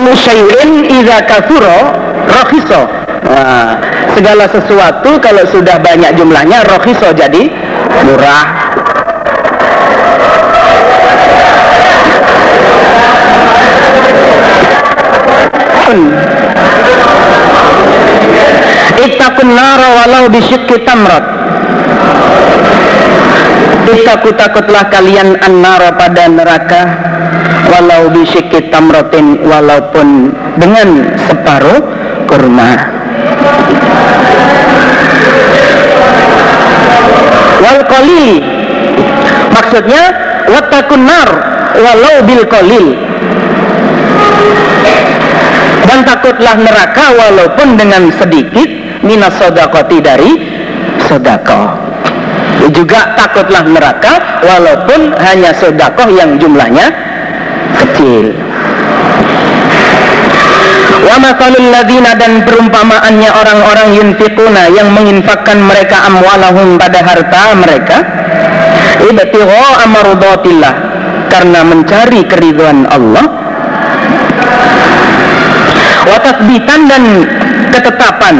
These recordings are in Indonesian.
Musyairin idza kathura rakhiso. Nah, segala sesuatu kalau sudah banyak jumlahnya rakhiso jadi murah. Ittaqun nara walau bisyikki tamrat. Ittaqu takutlah kalian annara pada neraka walau bisyikki tamratin walaupun dengan separuh kurma. Wal maksudnya wattaqun nar walau bil dan takutlah neraka walaupun dengan sedikit minas sodakoti dari sodako juga takutlah neraka walaupun hanya sodakoh yang jumlahnya kecil. Wa masalul dan perumpamaannya orang-orang yunfikuna yang menginfakkan mereka amwalahum pada harta mereka ibtigha amarudatillah karena mencari keriduan Allah. Watasbitan dan ketetapan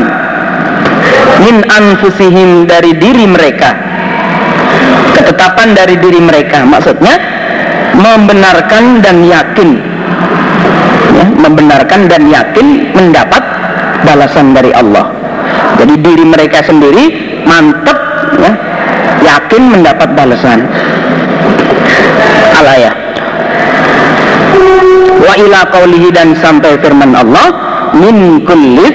min anfusihim dari diri mereka. Ketetapan dari diri mereka maksudnya membenarkan dan yakin. Ya, membenarkan dan yakin mendapat balasan dari Allah. Jadi diri mereka sendiri mantap ya, yakin mendapat balasan. Alayah wa ila qawlihi dan sampai firman Allah min kulli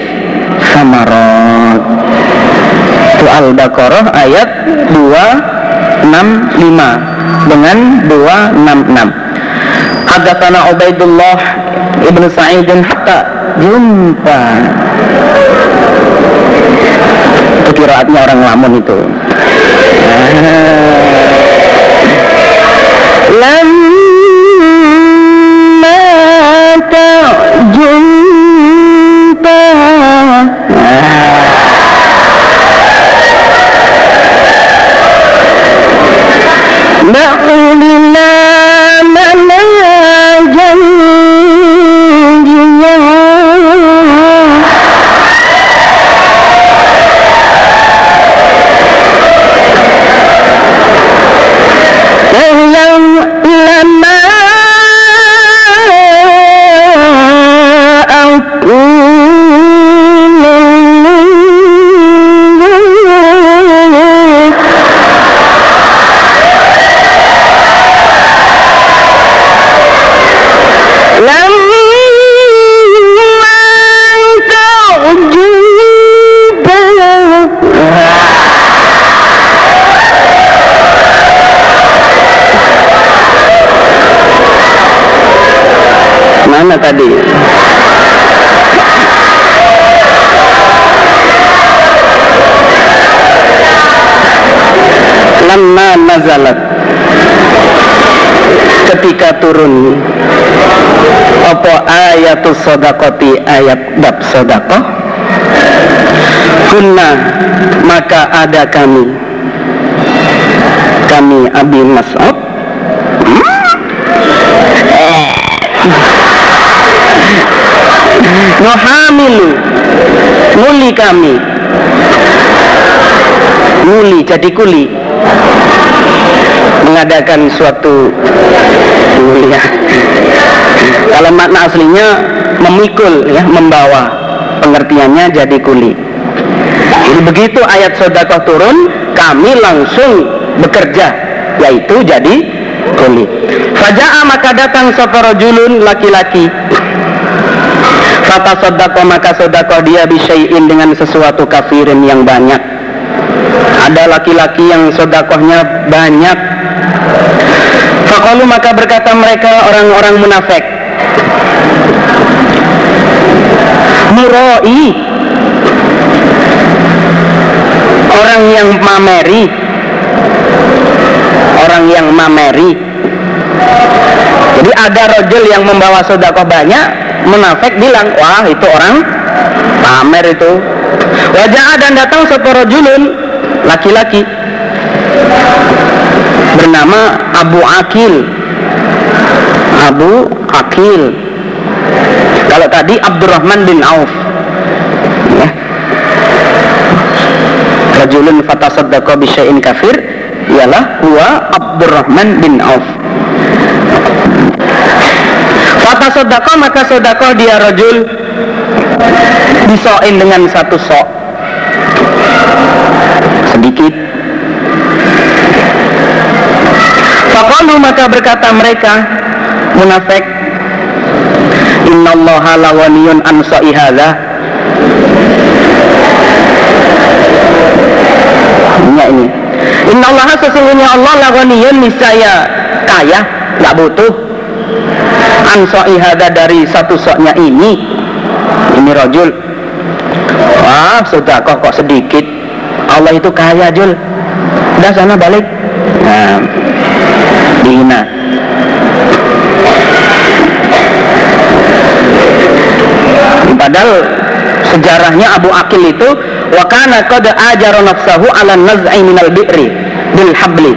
samarat itu Al-Baqarah ayat 265 dengan 266 Hadatsana Ubaidullah Ibn Sa'id hatta jumpa. Itu kiraatnya orang lamun itu. Lam jumpa نحن لله turun. Apa ayatus sodakoti ayat bab sodakoh Kunna maka ada kami. Kami Abi Mas'ud. Nuhamilu Muli kami. Muli jadi kuli Mengadakan suatu mulia Kalau makna aslinya Memikul ya Membawa. Pengertiannya jadi kuli. Jadi begitu ayat sodakoh turun Kami langsung bekerja Yaitu jadi kuli. Faja'a maka datang Soporojulun laki-laki. Fata sodako maka sodako dia bisyai'in dengan sesuatu kafirin yang banyak. Ada laki-laki yang sodakohnya banyak Fakalu maka berkata mereka orang-orang munafik Muroi Orang yang mameri Orang yang mameri. Jadi ada rojul yang membawa sodakoh banyak Munafik bilang Wah itu orang pamer itu. Wajah dan datang seporojulun Laki-laki Bernama Abu Akil. Abu Akil. Kalau tadi Abdurrahman bin Auf. Ya. Rajulun fatasaddaqa bisyai'in kafir ialah huwa Abdurrahman bin Auf. Fatasaddaqa maka sodakoh dia rajul disoin dengan satu sok. Sedikit Fakalu maka berkata mereka munafik Innallaha lawaniyun an hadza. Ini ini. Innallaha sesungguhnya Allah lawaniyun niscaya kaya nggak butuh. An dari satu soknya ini. Ini rojul. Wah sudah kok kok sedikit. Allah itu kaya Jul. Udah sana balik. Nah dihina padahal sejarahnya Abu Akil itu wa kana qad ajara nafsahu ala naz'i minal bi'ri bil habli.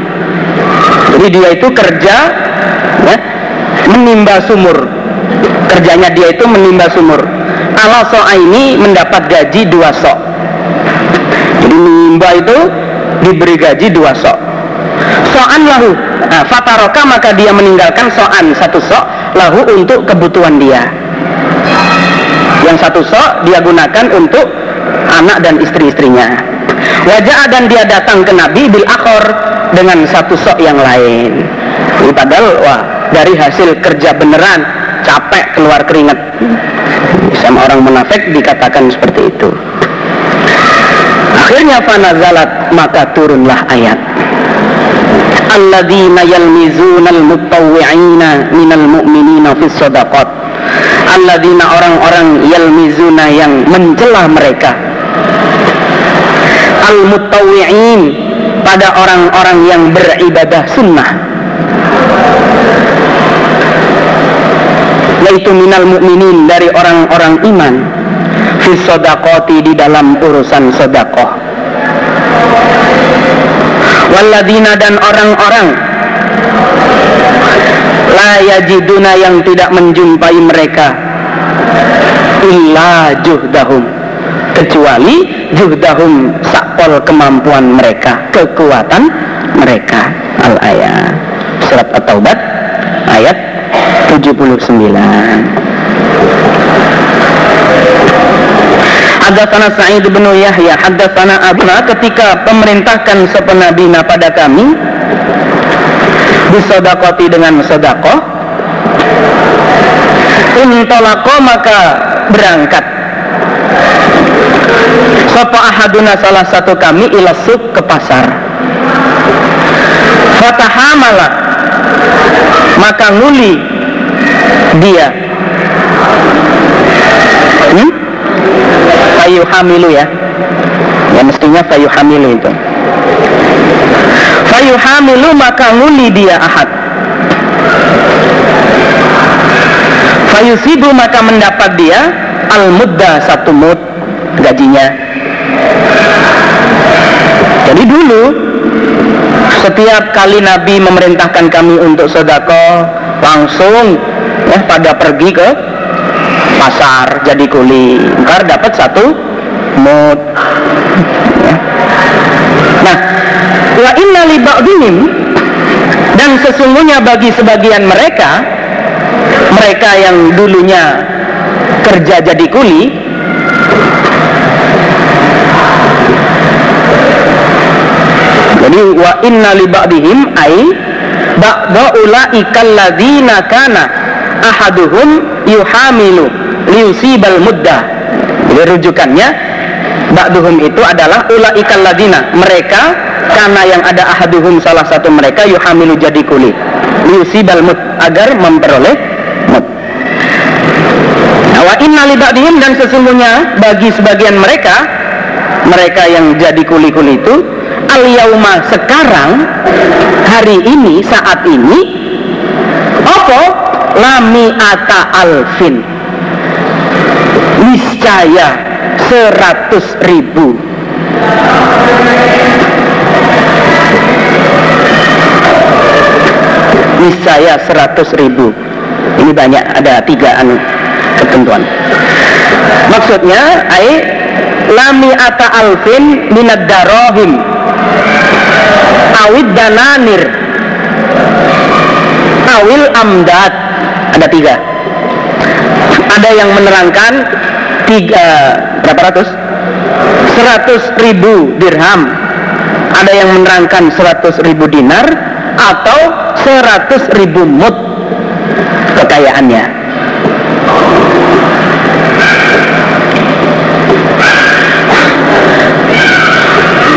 Jadi dia itu kerja ya, menimba sumur. Kerjanya dia itu menimba sumur. Ala so'a ini mendapat gaji dua sok. Jadi menimba itu diberi gaji dua sok so'an lahu. Nah, fataroka maka dia meninggalkan so'an. Satu sok lahu untuk kebutuhan dia. Yang satu sok dia gunakan untuk anak dan istri-istrinya. Wajah dan dia datang ke Nabi bil akhor dengan satu sok yang lain. Jadi padahal wah dari hasil kerja beneran capek keluar keringat. Sama orang munafik dikatakan seperti itu. Akhirnya fanazalat maka turunlah ayat alladzina yalmizunal mutawwi'ina minal mu'minina fis sadaqat alladzina orang-orang yalmizuna yang mencela mereka. al mutawwi'in pada orang-orang yang beribadah sunnah. yaitu minal mu'minin dari orang-orang iman. fi sodakoti di dalam urusan sodakoh waladina dan orang-orang. La yajiduna yang tidak menjumpai mereka. Illa juhdahum. Kecuali juhdahum sakpol kemampuan mereka kekuatan mereka. Al ayat surat at-taubat ayat 79 Hadatsana Sa'id bin Yahya hadatsana Abna ketika pemerintahkan sepenabina pada kami bisodakoti dengan sedekah intolako maka berangkat. Sapa ahaduna salah satu kami ilasuk ke pasar. Fatahamala maka nguli dia. Hmm? Fayu hamilu ya. Ya mestinya fayu hamilu itu. Fayu hamilu maka nguli dia ahad. Fayu sibu maka mendapat dia al mudda satu mud gajinya. Jadi dulu setiap kali Nabi memerintahkan kami untuk sodako langsung ya pada pergi ke pasar jadi kuli ntar dapat satu mood nah wa inna li ba'dihim dan sesungguhnya bagi sebagian mereka mereka yang dulunya kerja jadi kuli jadi wa inna li ba'dihim ai ba'da ulaikal ladzina kana ahaduhum yuhamilu liusibal muddah. Jadi rujukannya ba'duhum itu adalah ulaikal ladina. Mereka karena yang ada ahaduhum salah satu mereka yuhamilu jadi kulit liusibal mud agar memperoleh mud. Nah, wa inna li ba'dihim dan sesungguhnya bagi sebagian mereka mereka yang jadi kuli-kuli itu al yauma sekarang hari ini saat ini apa? Lami ata alfin niscaya seratus ribu. Niscaya seratus ribu. Ini banyak ada tiga anu ketentuan. Maksudnya ai lami ata alfin minad darohim awid dananir. Awil amdad. Ada tiga. Ada yang menerangkan tiga berapa ratus? Seratus ribu dirham. Ada yang menerangkan seratus ribu dinar atau seratus ribu mut kekayaannya.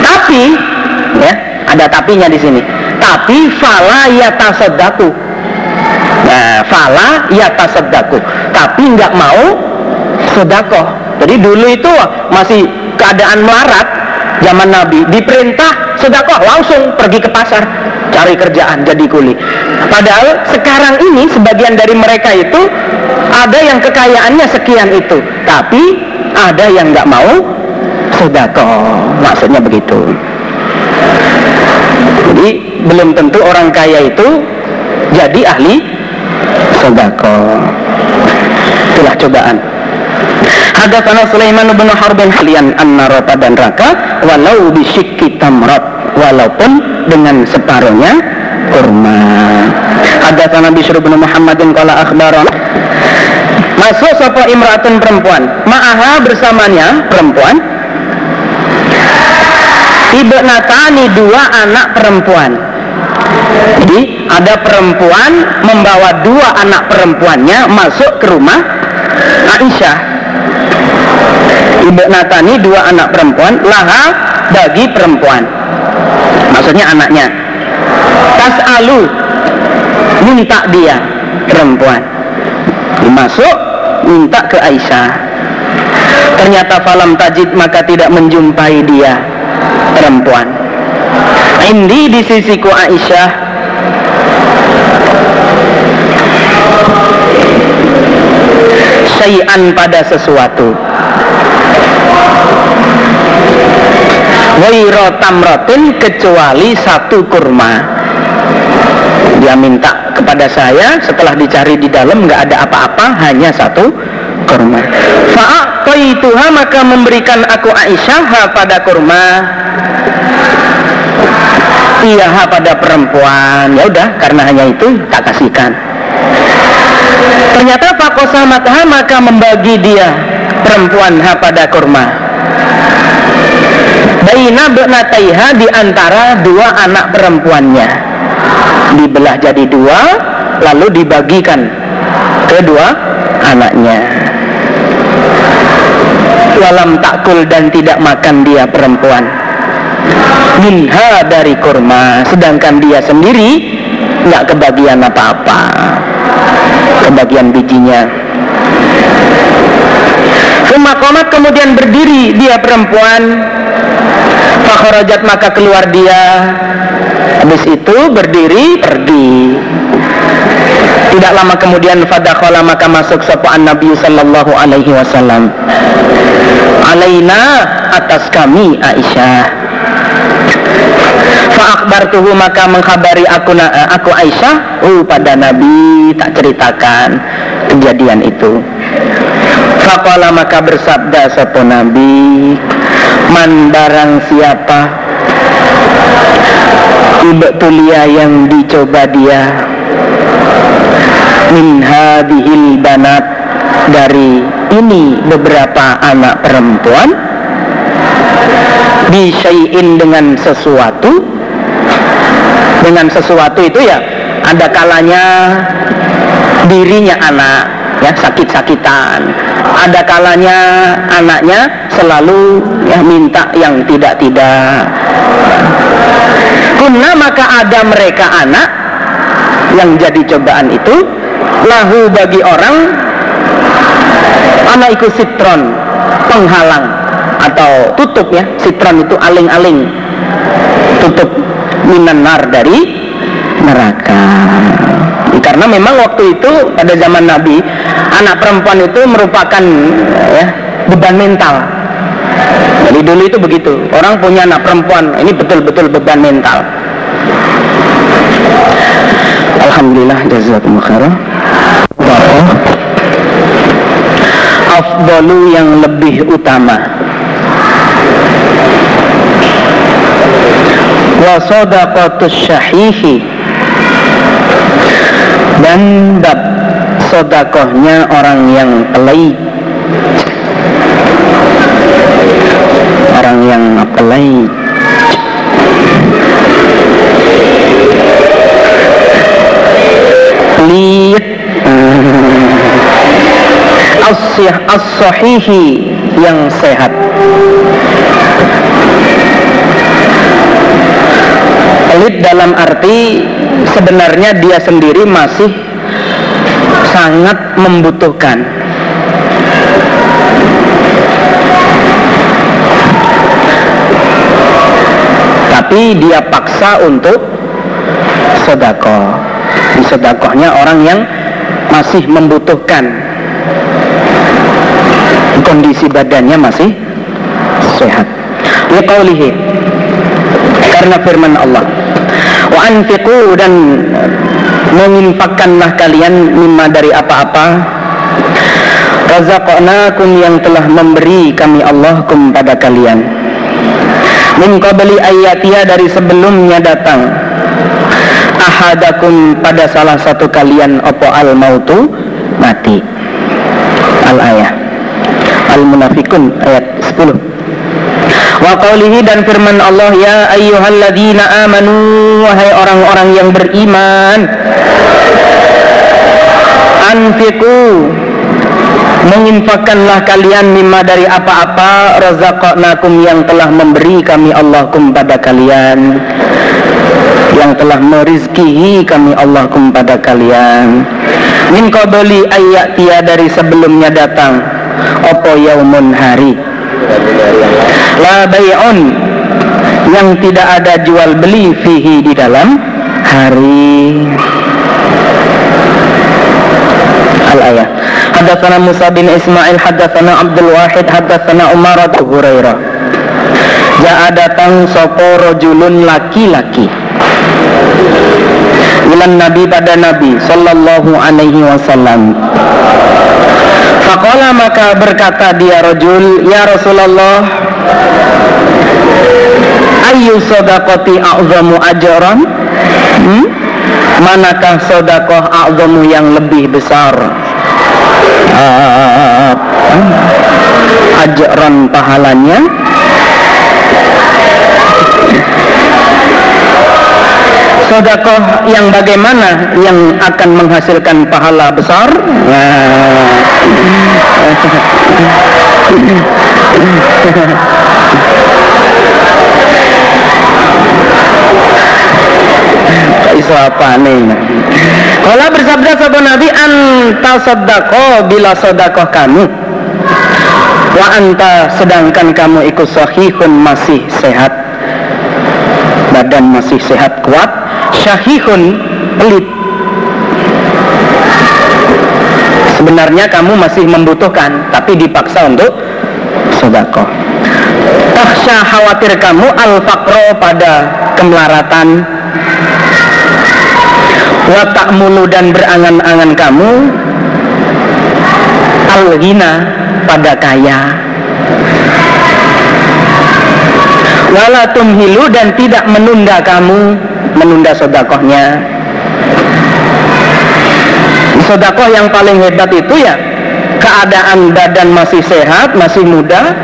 Tapi ya ada tapinya di sini. Tapi fala yatasaddaku nah fala yatasaddaku tapi nggak mau sedekah. Jadi dulu itu masih keadaan melarat zaman Nabi diperintah sedekah langsung pergi ke pasar cari kerjaan jadi kuli. Padahal sekarang ini sebagian dari mereka itu ada yang kekayaannya sekian itu. Tapi ada yang nggak mau sedekah. Maksudnya begitu. Jadi belum tentu orang kaya itu jadi ahli sedekah. Itulah cobaan Hadatsana Sulaiman bin Harbin halian an-narata dan raka walau bisyikki tamrat walaupun dengan separuhnya kurma. Hadatsana Bishr bin Muhammadin qala akhbaran Masuk sapa imratun perempuan? Ma'aha bersamanya perempuan. Ibnatani dua anak perempuan. Jadi ada perempuan membawa dua anak perempuannya masuk ke rumah Aisyah Ibu Natani dua anak perempuan laha bagi perempuan. Maksudnya anaknya. Tas alu minta dia perempuan. Dimasuk minta ke Aisyah. Ternyata falam tajid maka tidak menjumpai dia perempuan. Indi di sisiku Aisyah syai'an pada sesuatu. Wairo tamrotin kecuali satu kurma. Dia minta kepada saya setelah dicari di dalam nggak ada apa-apa hanya satu kurma. Fa'aqaituha maka memberikan aku Aisyah pada kurma. Iya pada perempuan. Ya udah karena hanya itu tak kasihkan ternyata Fakosa Matha maka membagi dia perempuan ha pada kurma. Baina Benataiha di antara dua anak perempuannya. Dibelah jadi dua lalu dibagikan kedua anaknya. Walam takul dan tidak makan dia perempuan. Minha dari kurma sedangkan dia sendiri nggak kebagian apa-apa kebagian bijinya. Sumakomat kemudian berdiri dia perempuan. Fakhrajat maka keluar dia. Habis itu berdiri pergi. Tidak lama kemudian fadakhala maka masuk sopan Nabi sallallahu alaihi wasallam. Alaina atas kami Aisyah Fa'akbartuhu maka mengkhabari aku aku Aisyah. Uh, pada Nabi tak ceritakan kejadian itu. Faqala maka bersabda sopo Nabi Man barang siapa Ibtulia yang dicoba dia Min hadihil banat Dari ini beberapa anak perempuan Bisyai'in dengan sesuatu. Dengan sesuatu itu ya Ada kalanya dirinya anak ya sakit-sakitan. Ada kalanya anaknya selalu ya minta yang tidak-tidak. Kunna maka ada mereka anak yang jadi cobaan itu lahu bagi orang anak ikut sitron penghalang atau tutup ya sitron itu aling-aling. Tutup minanar dari neraka. Karena memang waktu itu pada zaman Nabi anak perempuan itu merupakan ya beban mental. Jadi dulu itu begitu. Orang punya anak perempuan ini betul-betul beban mental. Alhamdulillah jazakumullah khairan. Afdalu yang lebih utama wa sadaqatus syahihi. Dan bab sodakohnya orang yang pelai orang yang pelai pelit. As-sahihi yang sehat pelit dalam arti sebenarnya dia sendiri masih sangat membutuhkan. Tapi dia paksa untuk sodako di sodakohnya orang yang masih membutuhkan. Kondisi badannya masih sehat. Liqaulihi. Karena firman Allah wa anfiqu dan menginfakkanlah kalian mimma dari apa-apa. Razaqnakum yang telah memberi kami Allah kepada kalian. Min qabli ayatia dari sebelumnya datang. Ahadakum pada salah satu kalian opo al mautu mati. Al ayah Al-Munafikun ayat 10 Wa qawlihi dan firman Allah ya ayyuhalladzina amanu wahai orang-orang yang beriman anfiku menginfakkanlah kalian mimma dari apa-apa razaqnakum yang telah memberi kami Allah kepada kalian yang telah merizkihi kami Allah kepada kalian. Min qabli ayyatia dari sebelumnya datang opo yaumun hari la bay'un. Yang tidak ada jual beli fihi di dalam hari. Al ayat Hadatsana Musa bin Ismail hadatsana Abdul Wahid hadatsana Umar Hurairah. Ja'a datang sopo rojulun laki-laki. Ilan Nabi pada Nabi Sallallahu alaihi wasallam Fakola maka berkata dia rojul Ya Rasulullah Ayu sodakoti a'zamu ajaran hmm? Manakah sodakoh a'zamu yang lebih besar? Uh, Ajaran pahalanya sodakoh yang bagaimana yang akan menghasilkan pahala besar? Iso apa nih? Kalau bersabda sahabat Nabi anta sodako bila sodakoh kamu. Wa anta sedangkan kamu ikut sahihun masih sehat. Badan masih sehat kuat syahihun pelit. Sebenarnya kamu masih membutuhkan tapi dipaksa untuk sodako taksha khawatir kamu al fakro pada kemelaratan. Watak mulu dan berangan-angan kamu al pada kaya wala tumhilu dan tidak menunda kamu menunda sodakohnya. Sodakoh yang paling hebat itu ya keadaan badan masih sehat masih muda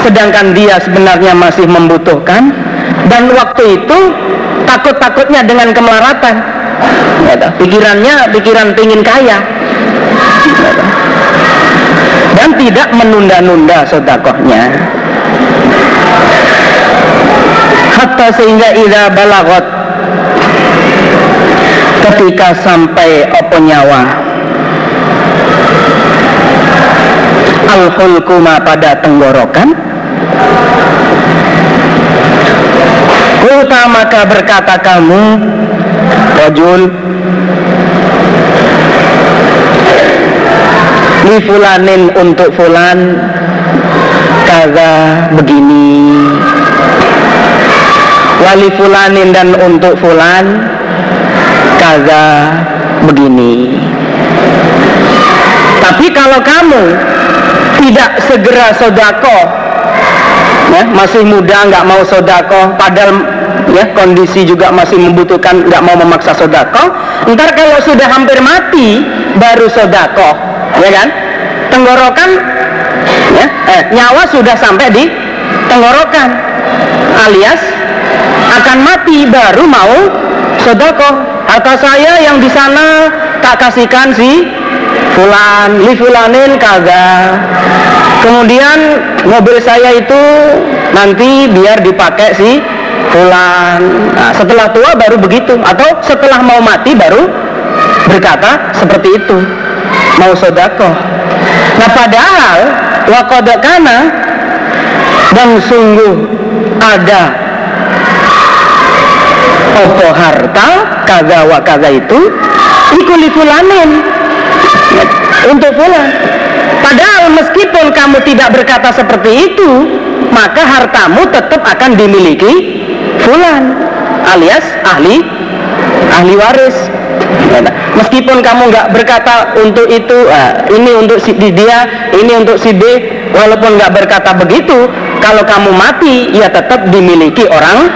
sedangkan dia sebenarnya masih membutuhkan dan waktu itu takut-takutnya dengan kemelaratan. Pikirannya pikiran pingin kaya. Dan tidak menunda-nunda sodakohnya hatta sehingga ida balagot. Ketika sampai apa nyawa? Al pada tenggorokan. Kulta maka berkata kamu Rajul Li fulanin untuk fulan Kaza begini Wali fulanin dan untuk fulan kaza begini. Tapi kalau kamu tidak segera sodako ya, masih muda nggak mau sodako padahal ya kondisi juga masih membutuhkan nggak mau memaksa sodako ntar kalau sudah hampir mati baru sodako ya kan? Tenggorokan ya, eh, nyawa sudah sampai di tenggorokan alias akan mati baru mau sodako harta saya yang di sana tak kasihkan si fulan. Li fulanin kagak. Kemudian mobil saya itu nanti biar dipakai si fulan. Nah, setelah tua baru begitu. Atau setelah mau mati baru berkata seperti itu. Mau sodako nah padahal wakodakana dan sungguh ada opo harta kaga wa kaga itu ikuli fulanin untuk fulan. Padahal meskipun kamu tidak berkata seperti itu maka hartamu tetap akan dimiliki fulan alias ahli ahli waris. Meskipun kamu nggak berkata untuk itu uh, ini untuk si dia ini untuk si B walaupun nggak berkata begitu kalau kamu mati ya tetap dimiliki orang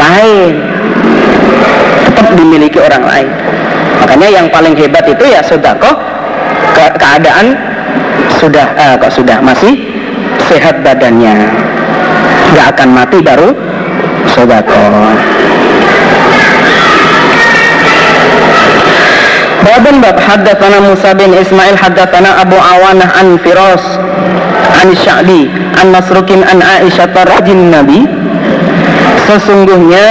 lain dimiliki orang lain. Makanya yang paling hebat itu ya sudah kok ke keadaan sudah uh, kok sudah masih sehat badannya. Nggak akan mati baru sodakoh Babun bab haddatsana Musa bin Ismail haddatsana Abu Awanah an Firas an Sya'bi an Masrukin an Aisyah rajin Nabi. Sesungguhnya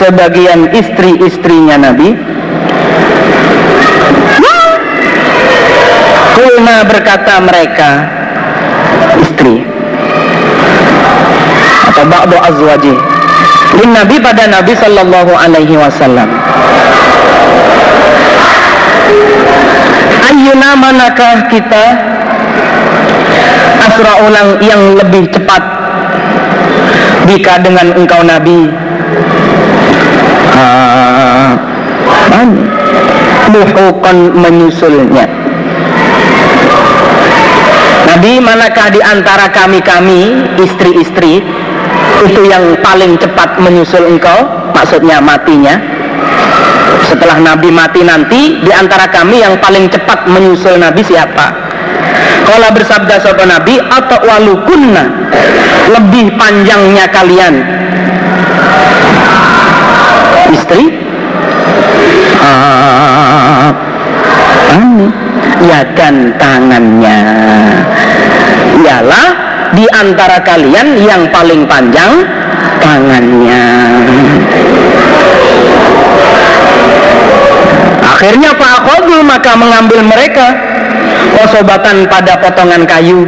sebagian istri-istrinya Nabi. Kulna berkata mereka istri atau ba'du azwaji lin Nabi pada Nabi Sallallahu Alaihi Wasallam. Ayyuna manakah kita asra ulang yang lebih cepat? Jika dengan engkau Nabi muhukon menyusulnya. Nabi manakah di antara kami-kami istri-istri itu yang paling cepat menyusul engkau? Maksudnya matinya? Setelah Nabi mati nanti di antara kami yang paling cepat menyusul Nabi siapa? Kalau bersabda sopan Nabi atau walukunna? Lebih panjangnya kalian istri ah, ya dan tangannya ialah di antara kalian yang paling panjang tangannya. Akhirnya Pak Akhobul maka mengambil mereka kosobatan pada potongan kayu.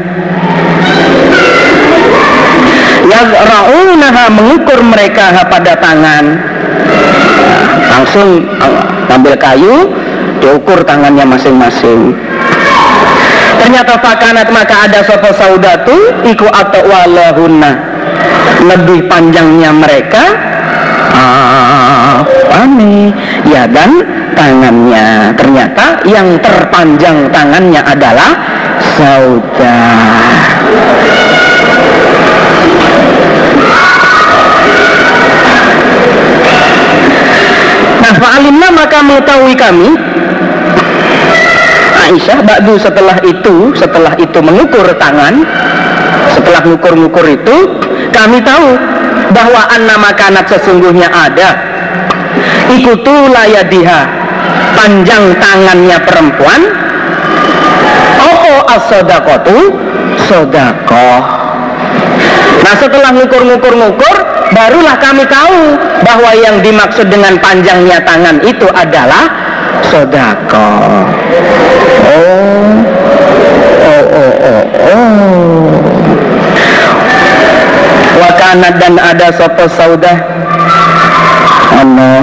Yazra'unaha mengukur mereka pada tangan. Langsung ambil kayu, diukur tangannya masing-masing. Ternyata fakanat maka ada sopo saudatu iku atau walahunna. Lebih panjangnya mereka Ami ya dan tangannya. Ternyata yang terpanjang tangannya adalah sauda Fa'alimna maka mengetahui kami Aisyah Ba'du setelah itu setelah itu mengukur tangan setelah mengukur-ngukur itu kami tahu bahwa anna makanat sesungguhnya ada. Ikutu layadiha panjang tangannya perempuan. Opo as-sodakotu sodakoh nah setelah ngukur-ngukur-ngukur barulah kami tahu bahwa yang dimaksud dengan panjangnya tangan itu adalah sodako. Oh oh oh oh oh. Wakana dan ada sopo saudah. Ano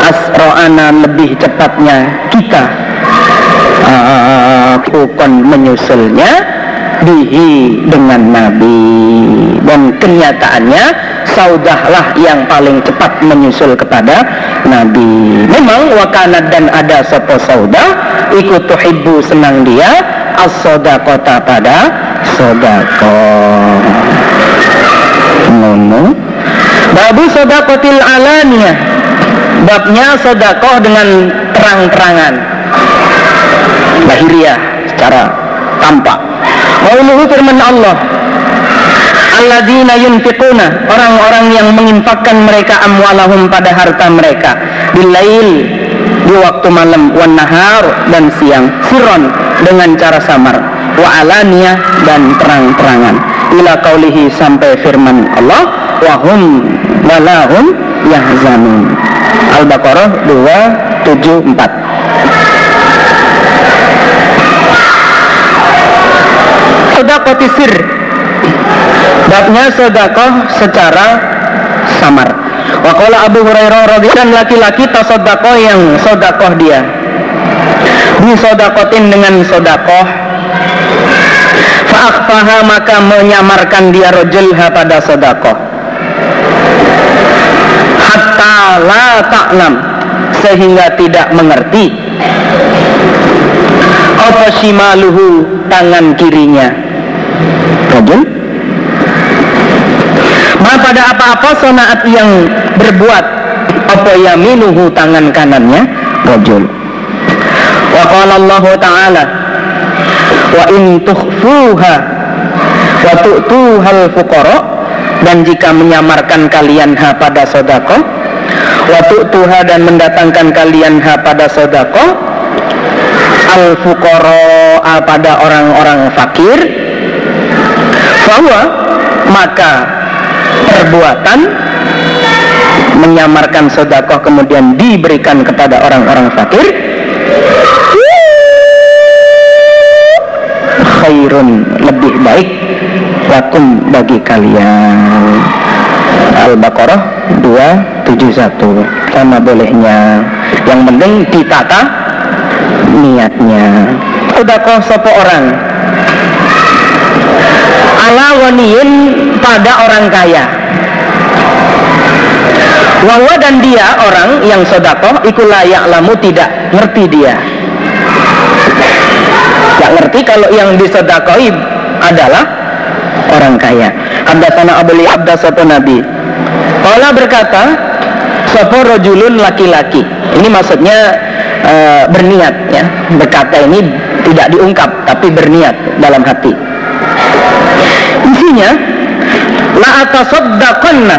asro'ana lebih cepatnya kita. Uh, menyusulnya bihi dengan Nabi. Dan kenyataannya saudahlah yang paling cepat menyusul kepada Nabi. Memang wakanat dan ada sopo saudah ikut tuhibbu senang dia as-sodakota pada sodako. Nono Babu sodakotil alaniyah. Babnya sodakoh dengan terang-terangan. Lahiriah secara tampak Qauluhu firman Allah Alladzina yunfiquna Orang-orang yang menginfakkan mereka amwalahum pada harta mereka Bilail Di waktu malam Wan nahar dan siang Siron dengan cara samar Wa alaniyah dan terang-terangan. Ila kaulihi sampai firman Allah Wahum walahum yahzanun. Al-Baqarah 274 Sir babnya sedekah secara samar. Wakola Abu Hurairah radhiyallahu laki-laki tasodakoh yang sodakoh dia. Disodakotin dengan sodakoh Fa'akfaha maka menyamarkan dia rojulha pada sodakoh Hatta la ta'lam Sehingga tidak mengerti. Apa shimaluhu tangan kirinya Rajul Ma pada apa-apa sonaat yang berbuat? Apa yaminuhu tangan kanannya? Rajul. Wa qala Allah Ta'ala Wa in tukhfuha Wa tu'tuhal fuqara Dan jika menyamarkan kalian ha pada sodako Wa tu'tuha dan mendatangkan kalian ha pada sodako Al fuqara pada orang-orang fakir bahwa maka perbuatan menyamarkan sodakoh kemudian diberikan kepada orang-orang fakir khairun lebih baik lakum bagi kalian. Al-Baqarah 271 sama bolehnya. Yang penting ditata niatnya. Sodakoh sopo orang ala waniin pada orang kaya. Wawa dan dia orang yang sodakoh ikut layak lamu tidak ngerti dia. Tidak ngerti kalau yang disodakoi adalah orang kaya. Abdasana abuli abdasatu nabi. Kala berkata Sopo rojulun laki-laki? Ini maksudnya e, berniat ya. Berkata ini tidak diungkap Tapi berniat dalam hati Isinya La atasoddaqanna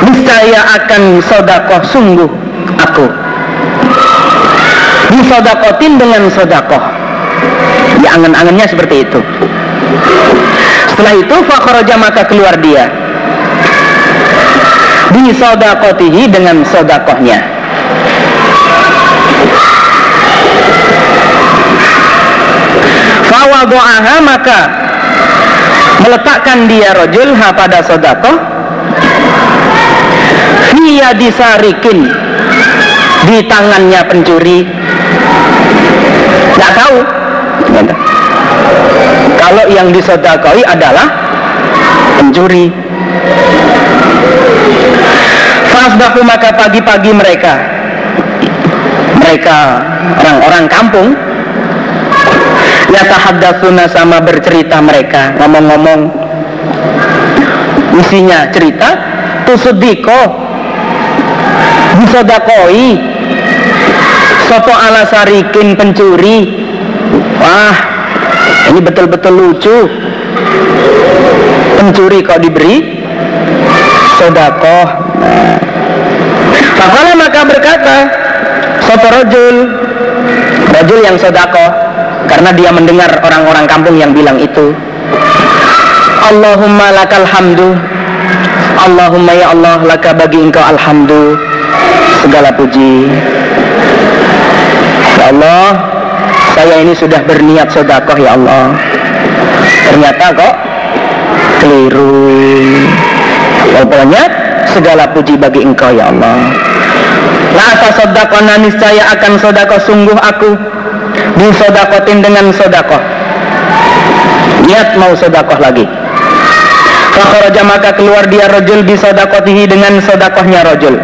Niscaya akan sodakoh sungguh aku. Disodakotin dengan sodakoh. Ya angan-angannya seperti itu. Setelah itu Fakharaja maka keluar dia. Disodakotihi dengan sodakohnya. Fawadu'aha maka meletakkan dia rojul ha pada sodakoh Hiya disarikin di tangannya pencuri. Nggak tahu. Kalau yang disodakoi adalah pencuri. Fasbahu maka pagi-pagi mereka mereka orang-orang kampung yatahaddatsuna sama bercerita mereka. Ngomong-ngomong isinya cerita tusudiko disodakoi sopo ala sarikin pencuri. Wah ini betul-betul lucu. Pencuri kok diberi sodakoh nah. maka berkata sopo rojul rojul yang sodakoh karena dia mendengar orang-orang kampung yang bilang itu. Allahumma lakal hamdu. Allahumma ya Allah laka bagi engkau alhamdu. Segala puji. Ya Allah saya ini sudah berniat sodakoh ya Allah. Ternyata kok keliru. Pokoknya segala puji bagi engkau ya Allah. La atasoddaqona niscaya akan sodakoh sungguh aku disodakotin dengan sodakoh. Niat mau sodakoh lagi. Fakharaja maka keluar dia rojul bisodakotihi dengan sodakohnya rojul.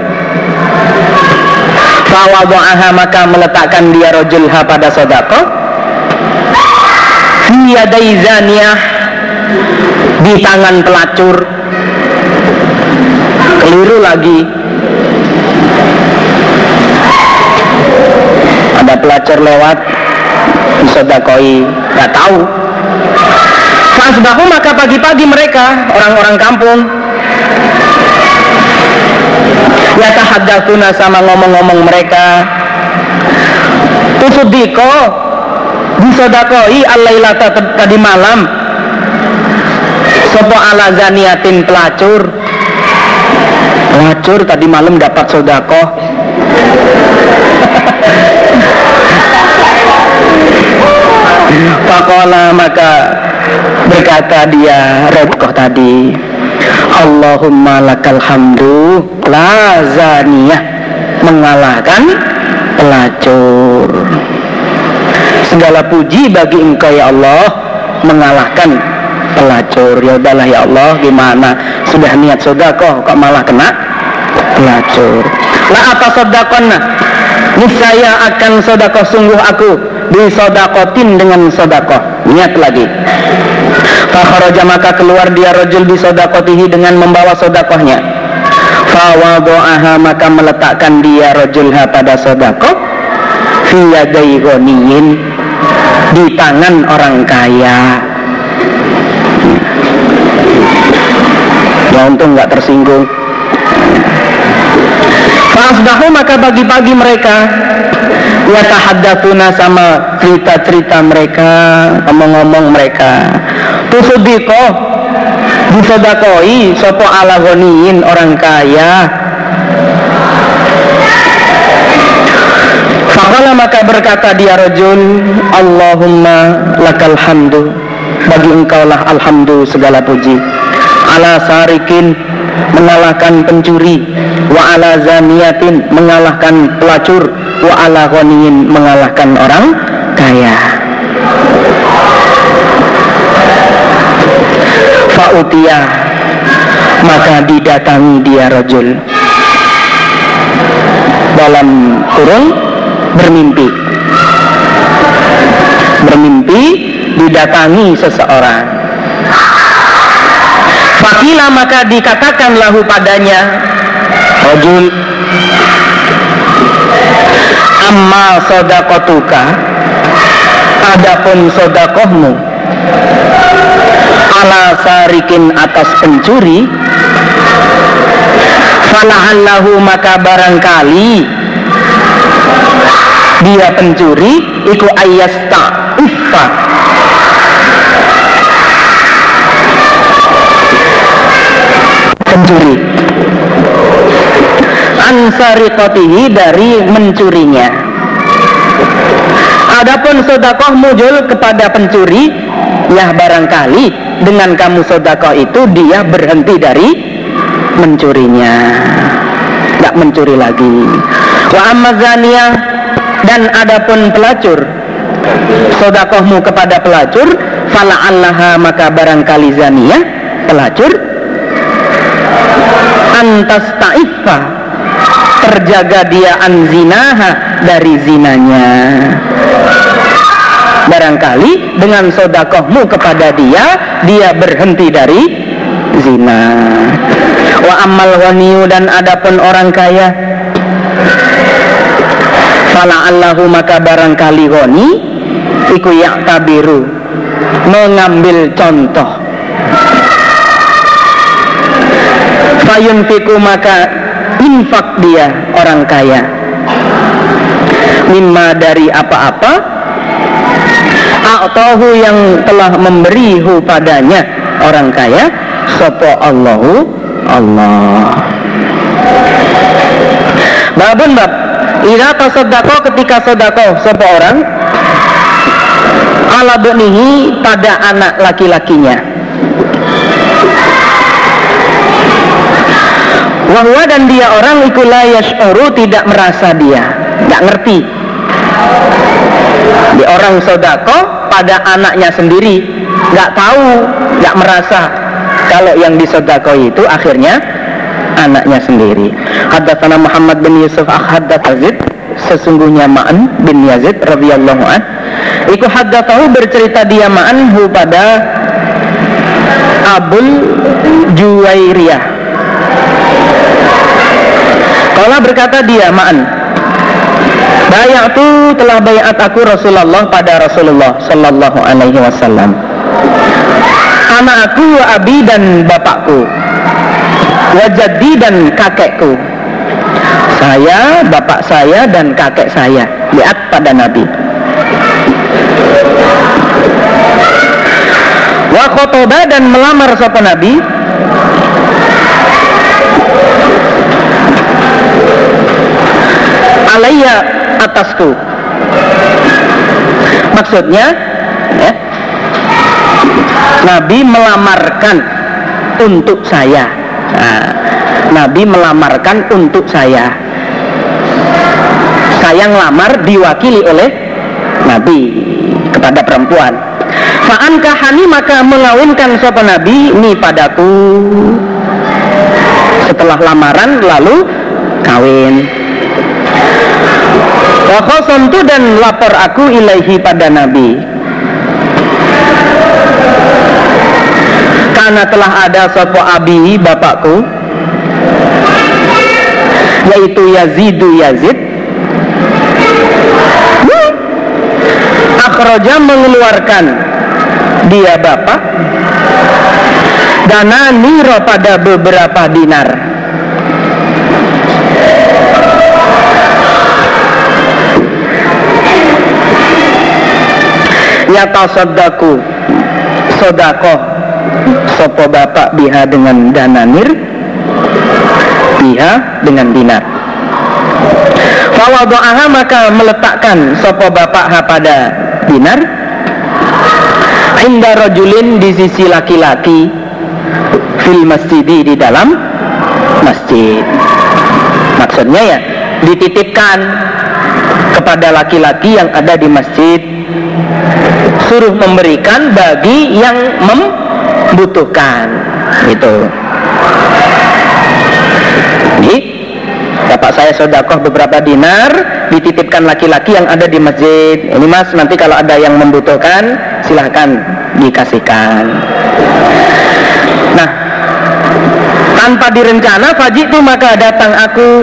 Fawadu'aha maka meletakkan dia rojul ha pada sodakoh. Biyadai zaniyah di tangan pelacur. Keliru lagi. Ada pelacur lewat disodakoi nggak tahu. Fasbahu maka pagi-pagi mereka orang-orang kampung ya tahaddatsuna sama ngomong-ngomong mereka tusudiko disodakoi alailata tadi malam sopo ala zaniatin pelacur. Pelacur tadi malam dapat sodako Pakola maka berkata dia Rebkoh tadi Allahumma lakal hamdu la zaniyah mengalahkan pelacur. Segala puji bagi engkau ya Allah mengalahkan pelacur. Ya udahlah ya Allah gimana? Sudah niat sodako kok malah kena pelacur? La apa sodakonna niscaya akan sodako sungguh aku disodakotin dengan sodako niat lagi. Fakharaja maka keluar dia rojul bisodakotihi dengan membawa sodakohnya. Fawado'aha maka meletakkan dia rojulha pada sodakoh. Fiyadai goniyin Di tangan orang kaya. Ya untung nggak tersinggung. Fasdahu maka bagi-bagi mereka Ya tahaddatuna sama cerita-cerita mereka Ngomong-ngomong mereka. Tusudiko Disodakoi Sopo ala goniin orang kaya. Fakala maka berkata dia rojul Allahumma lakal hamdu. Bagi engkaulah alhamdu segala puji Ala sarikin mengalahkan pencuri wa ala zaniyatin mengalahkan pelacur wa ala ghaniyin mengalahkan orang kaya. Fa'utiyah maka didatangi dia rajul. Dalam kurung bermimpi. Bermimpi didatangi seseorang Fakila maka dikatakan lahu padanya Rajul. Amma sodakotuka Adapun sodakohmu Ala sarikin atas pencuri Falahallahu maka barangkali Dia pencuri Iku ayasta Uffa pencuri ansarikotihi dari mencurinya. Adapun sodakoh mujul kepada pencuri ya barangkali dengan kamu sodakoh itu dia berhenti dari mencurinya. Nggak mencuri lagi. Wa amazania dan adapun pelacur sodakohmu kepada pelacur fala allaha maka barangkali zania pelacur antas ta'ifa terjaga dia anzinaha dari zinanya. Barangkali dengan sodakohmu kepada dia dia berhenti dari zina. Wa amal waniu dan adapun orang kaya fala allahu maka barangkali goni iku tabiru mengambil contoh fayunfiku maka infak dia orang kaya. Mimma dari apa-apa A'tahu yang telah memberihu padanya orang kaya sopo Allahu Allah. Babun bab Ira tasadako ketika sodako sopo orang ala benihi pada anak laki-lakinya Wahwa dan dia orang ikula yash'uru tidak merasa dia. Tidak ngerti. Di orang sodako pada anaknya sendiri nggak tahu, nggak merasa Kalau yang disodako itu akhirnya anaknya sendiri. Haddatsana Muhammad bin Yusuf Haddat Azid sesungguhnya Ma'an bin Yazid radhiyallahu an. Iku haddatsahu bercerita dia Ma'an hu pada Abul Juwairiyah Kala berkata dia Ma'an. Bayatu telah bayat aku Rasulullah pada Rasulullah Sallallahu alaihi wasallam. Anakku, abi dan bapakku Wajadi dan kakekku. Saya, bapak saya dan kakek saya Lihat pada Nabi. Wa khotoba dan melamar sapa Nabi Alaiya atasku. Maksudnya ya, Nabi melamarkan untuk saya. Nah, Nabi melamarkan untuk saya. Saya ngelamar diwakili oleh Nabi kepada perempuan. Fa'an kahani maka mengawinkan sopa Nabi ini padaku. Setelah lamaran lalu kawin Wa tu dan lapor aku ilaihi pada Nabi. Karena telah ada sopo abi bapakku Yaitu Yazidu Yazid. Akhroja mengeluarkan dia bapak Dana niro pada beberapa dinar yatasaddaku sodako sopo bapak biha dengan dananir biha dengan dinar. Fawadu'aha maka meletakkan sopo bapak ha pada dinar. Inda rojulin di sisi laki-laki Fil masjidi di dalam masjid. Maksudnya ya dititipkan kepada laki-laki yang ada di masjid suruh memberikan bagi yang membutuhkan itu jadi bapak saya sodakoh beberapa dinar dititipkan laki-laki yang ada di masjid. Ini mas nanti kalau ada yang membutuhkan silahkan dikasihkan. Nah tanpa direncana fajit itu maka datang aku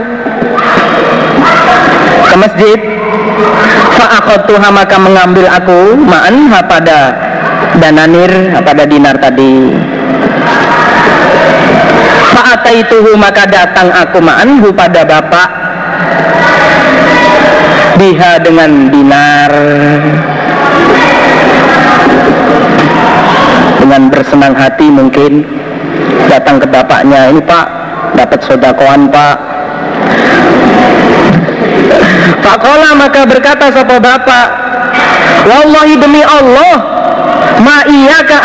ke masjid Fa'akhadtuha maka mengambil aku ma'an pada dananir pada dinar tadi. Fa'ataituhu maka datang aku ma'an pada bapak. Biha dengan dinar. Dengan bersenang hati mungkin. Datang ke bapaknya Ini pak dapat sodakoan pak Fakola maka berkata sapa bapak Wallahi demi Allah Ma iyaka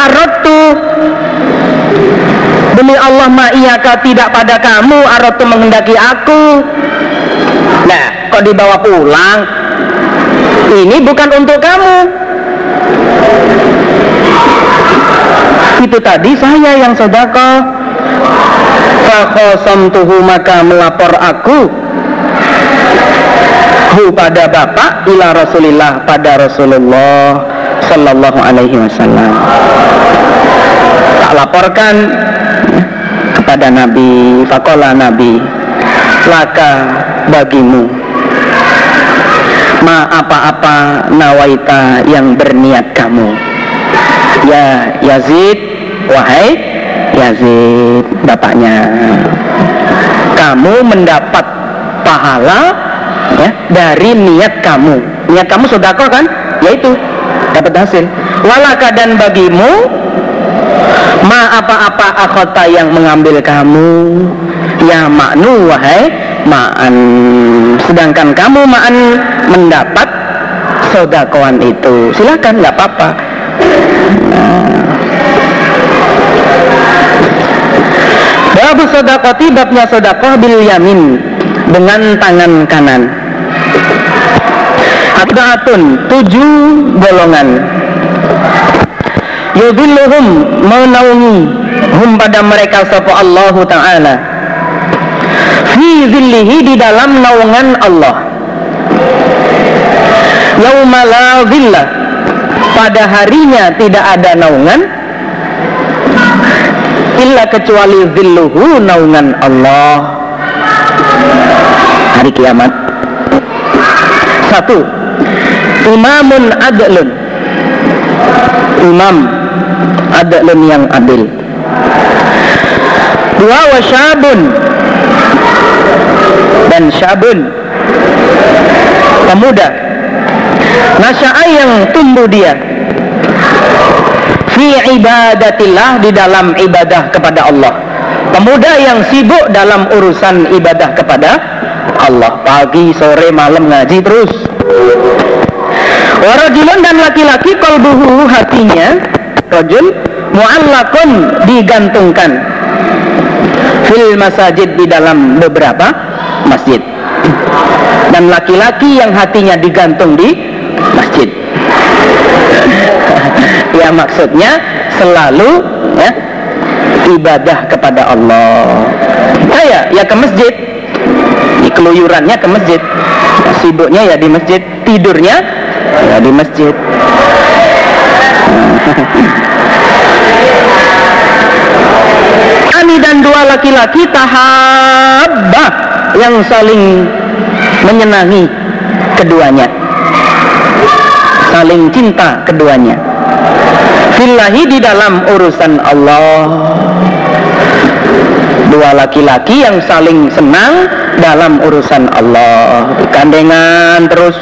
Demi Allah ma iyaka tidak pada kamu Aradtu menghendaki aku. Nah kok dibawa pulang? Ini bukan untuk kamu. Itu tadi saya yang sedekah. Tuhu maka melapor aku hu pada bapak ila Rasulillah pada Rasulullah sallallahu alaihi wasallam. Tak laporkan kepada Nabi fakola Nabi laka bagimu ma apa-apa nawaita yang berniat kamu. Ya Yazid wahai Yazid bapaknya kamu mendapat pahala ya dari niat kamu. Niat kamu sodako kan? Yaitu dapat hasil. Walaka dan bagimu ma apa-apa akhota yang mengambil kamu. Ya maknu wahai ma'an. Sedangkan kamu ma'an mendapat sodakoan itu. Silakan nggak apa-apa. Babu sodakoti babnya sodakoh bil yamin dengan tangan kanan. Atba'atun tujuh golongan. Yudhilluhum menaungi hum pada mereka sapa Allah Ta'ala. Fi zillihi di dalam naungan Allah. Yauma la zilla pada harinya tidak ada naungan illa kecuali zilluhu naungan Allah hari kiamat. Satu imamun adlun. Imam adlun yang adil. Dua wasyabun dan syabun pemuda. Nasya'a yang tumbuh dia. Fi ibadatillah di dalam ibadah kepada Allah. Pemuda yang sibuk dalam urusan ibadah kepada Allah pagi sore malam ngaji terus. Warajulun dan laki-laki kolbuhu hatinya rajul mu'allakun digantungkan. Fil masajid di dalam beberapa masjid. Dan laki-laki yang hatinya digantung di masjid. Ya maksudnya selalu ya ibadah kepada Allah. Ya ya ke masjid keluyurannya ke masjid. Sibuknya ya di masjid. Tidurnya ya di masjid. Ani dan dua laki-laki tahabba yang saling menyenangi keduanya. Saling cinta keduanya. Fillahi di dalam urusan Allah dua laki-laki yang saling senang dalam urusan Allah. Kandengan terus.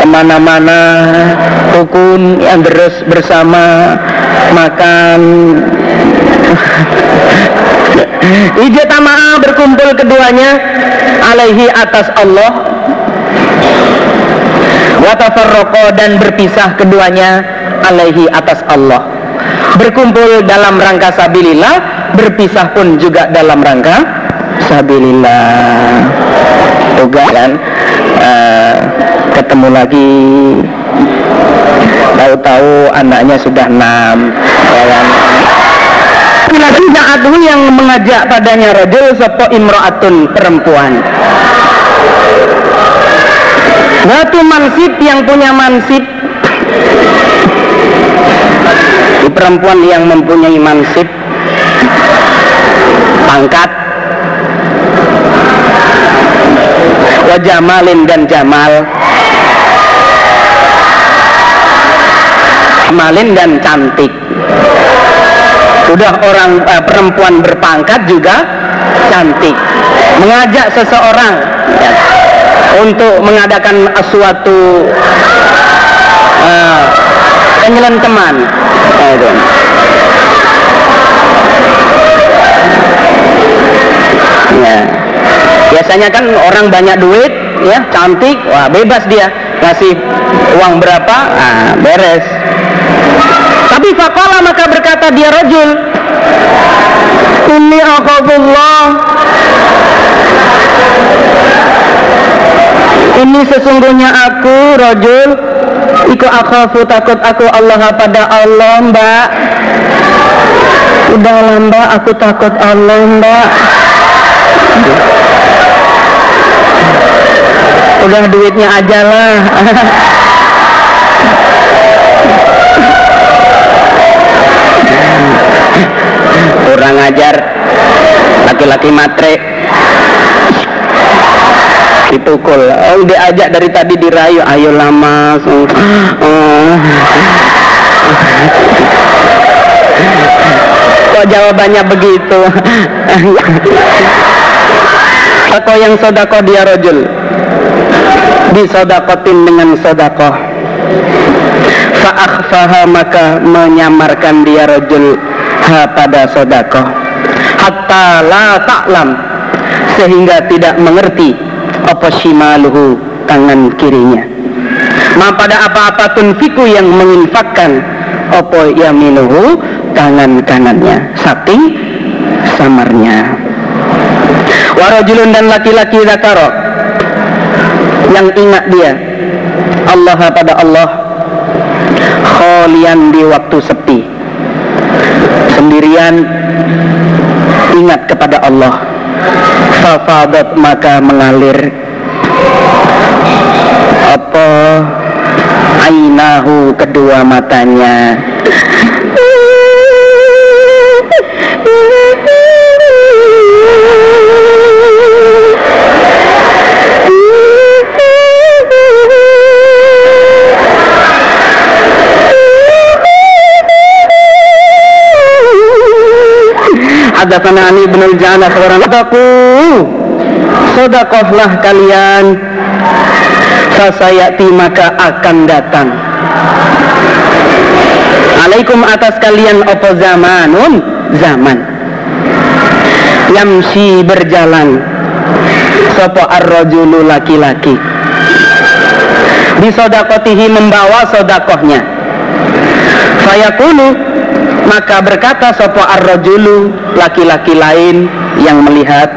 Ke mana-mana. Rukun yang terus bersama. Makan. Ijtama'a berkumpul keduanya alaihi atas Allah. Watafarroko dan berpisah keduanya alaihi atas Allah. Berkumpul dalam rangka sabilillah Berpisah pun juga dalam rangka sabilillah. Juga kan uh, Ketemu lagi. Tahu-tahu anaknya sudah enam ya kan? laki-laki ja'atu yang mengajak padanya rajul sopo imro'atun perempuan. Batu mansib yang punya mansib. Perempuan yang mempunyai mansib pangkat. Wajamalin dan jamal. Malin dan cantik. Sudah orang eh, perempuan berpangkat juga cantik. Mengajak seseorang. Ya, untuk mengadakan suatu uh, itu. Ya biasanya kan orang banyak duit ya cantik wah bebas dia ngasih uang berapa ah, beres. Tapi fakola maka berkata dia rojul ini akhafullah ini sesungguhnya aku rojul Iku akhafu takut aku Allah pada Allah mbak. Udah mbak aku takut Allah mbak Udah duitnya aja lah. Kurang ajar. Laki-laki matre. Dipukul oh diajak dari tadi dirayu. Ayo lama oh. kok jawabannya begitu atau yang sodako dia rojul. Disodakotin dengan sodako. Fa'akhfaha maka menyamarkan dia rojul ha pada sodako. Hatta la ta'lam. Sehingga tidak mengerti apa shimaluhu tangan kirinya. Ma pada apa-apa tunfiku yang menginfakkan apa yaminuhu tangan kanannya. Saking samarnya warajulun dan laki-laki zakaro yang ingat dia. Allah pada Allah. Kholian di waktu sepi. Sendirian. Ingat kepada Allah. Fafadat maka mengalir. Apa? Ainahu kedua matanya Hadatsana Ali bin Al-Jana seorang Sadaku Sodakohlah kalian. Fasayati maka akan datang. Alaikum atas kalian opo zamanun? Zaman. Yamsi berjalan. Sopo ar-rajulu laki-laki. Bisodakotihi membawa sodakohnya Fayakulu maka berkata sopo ar-rajulu laki-laki lain yang melihat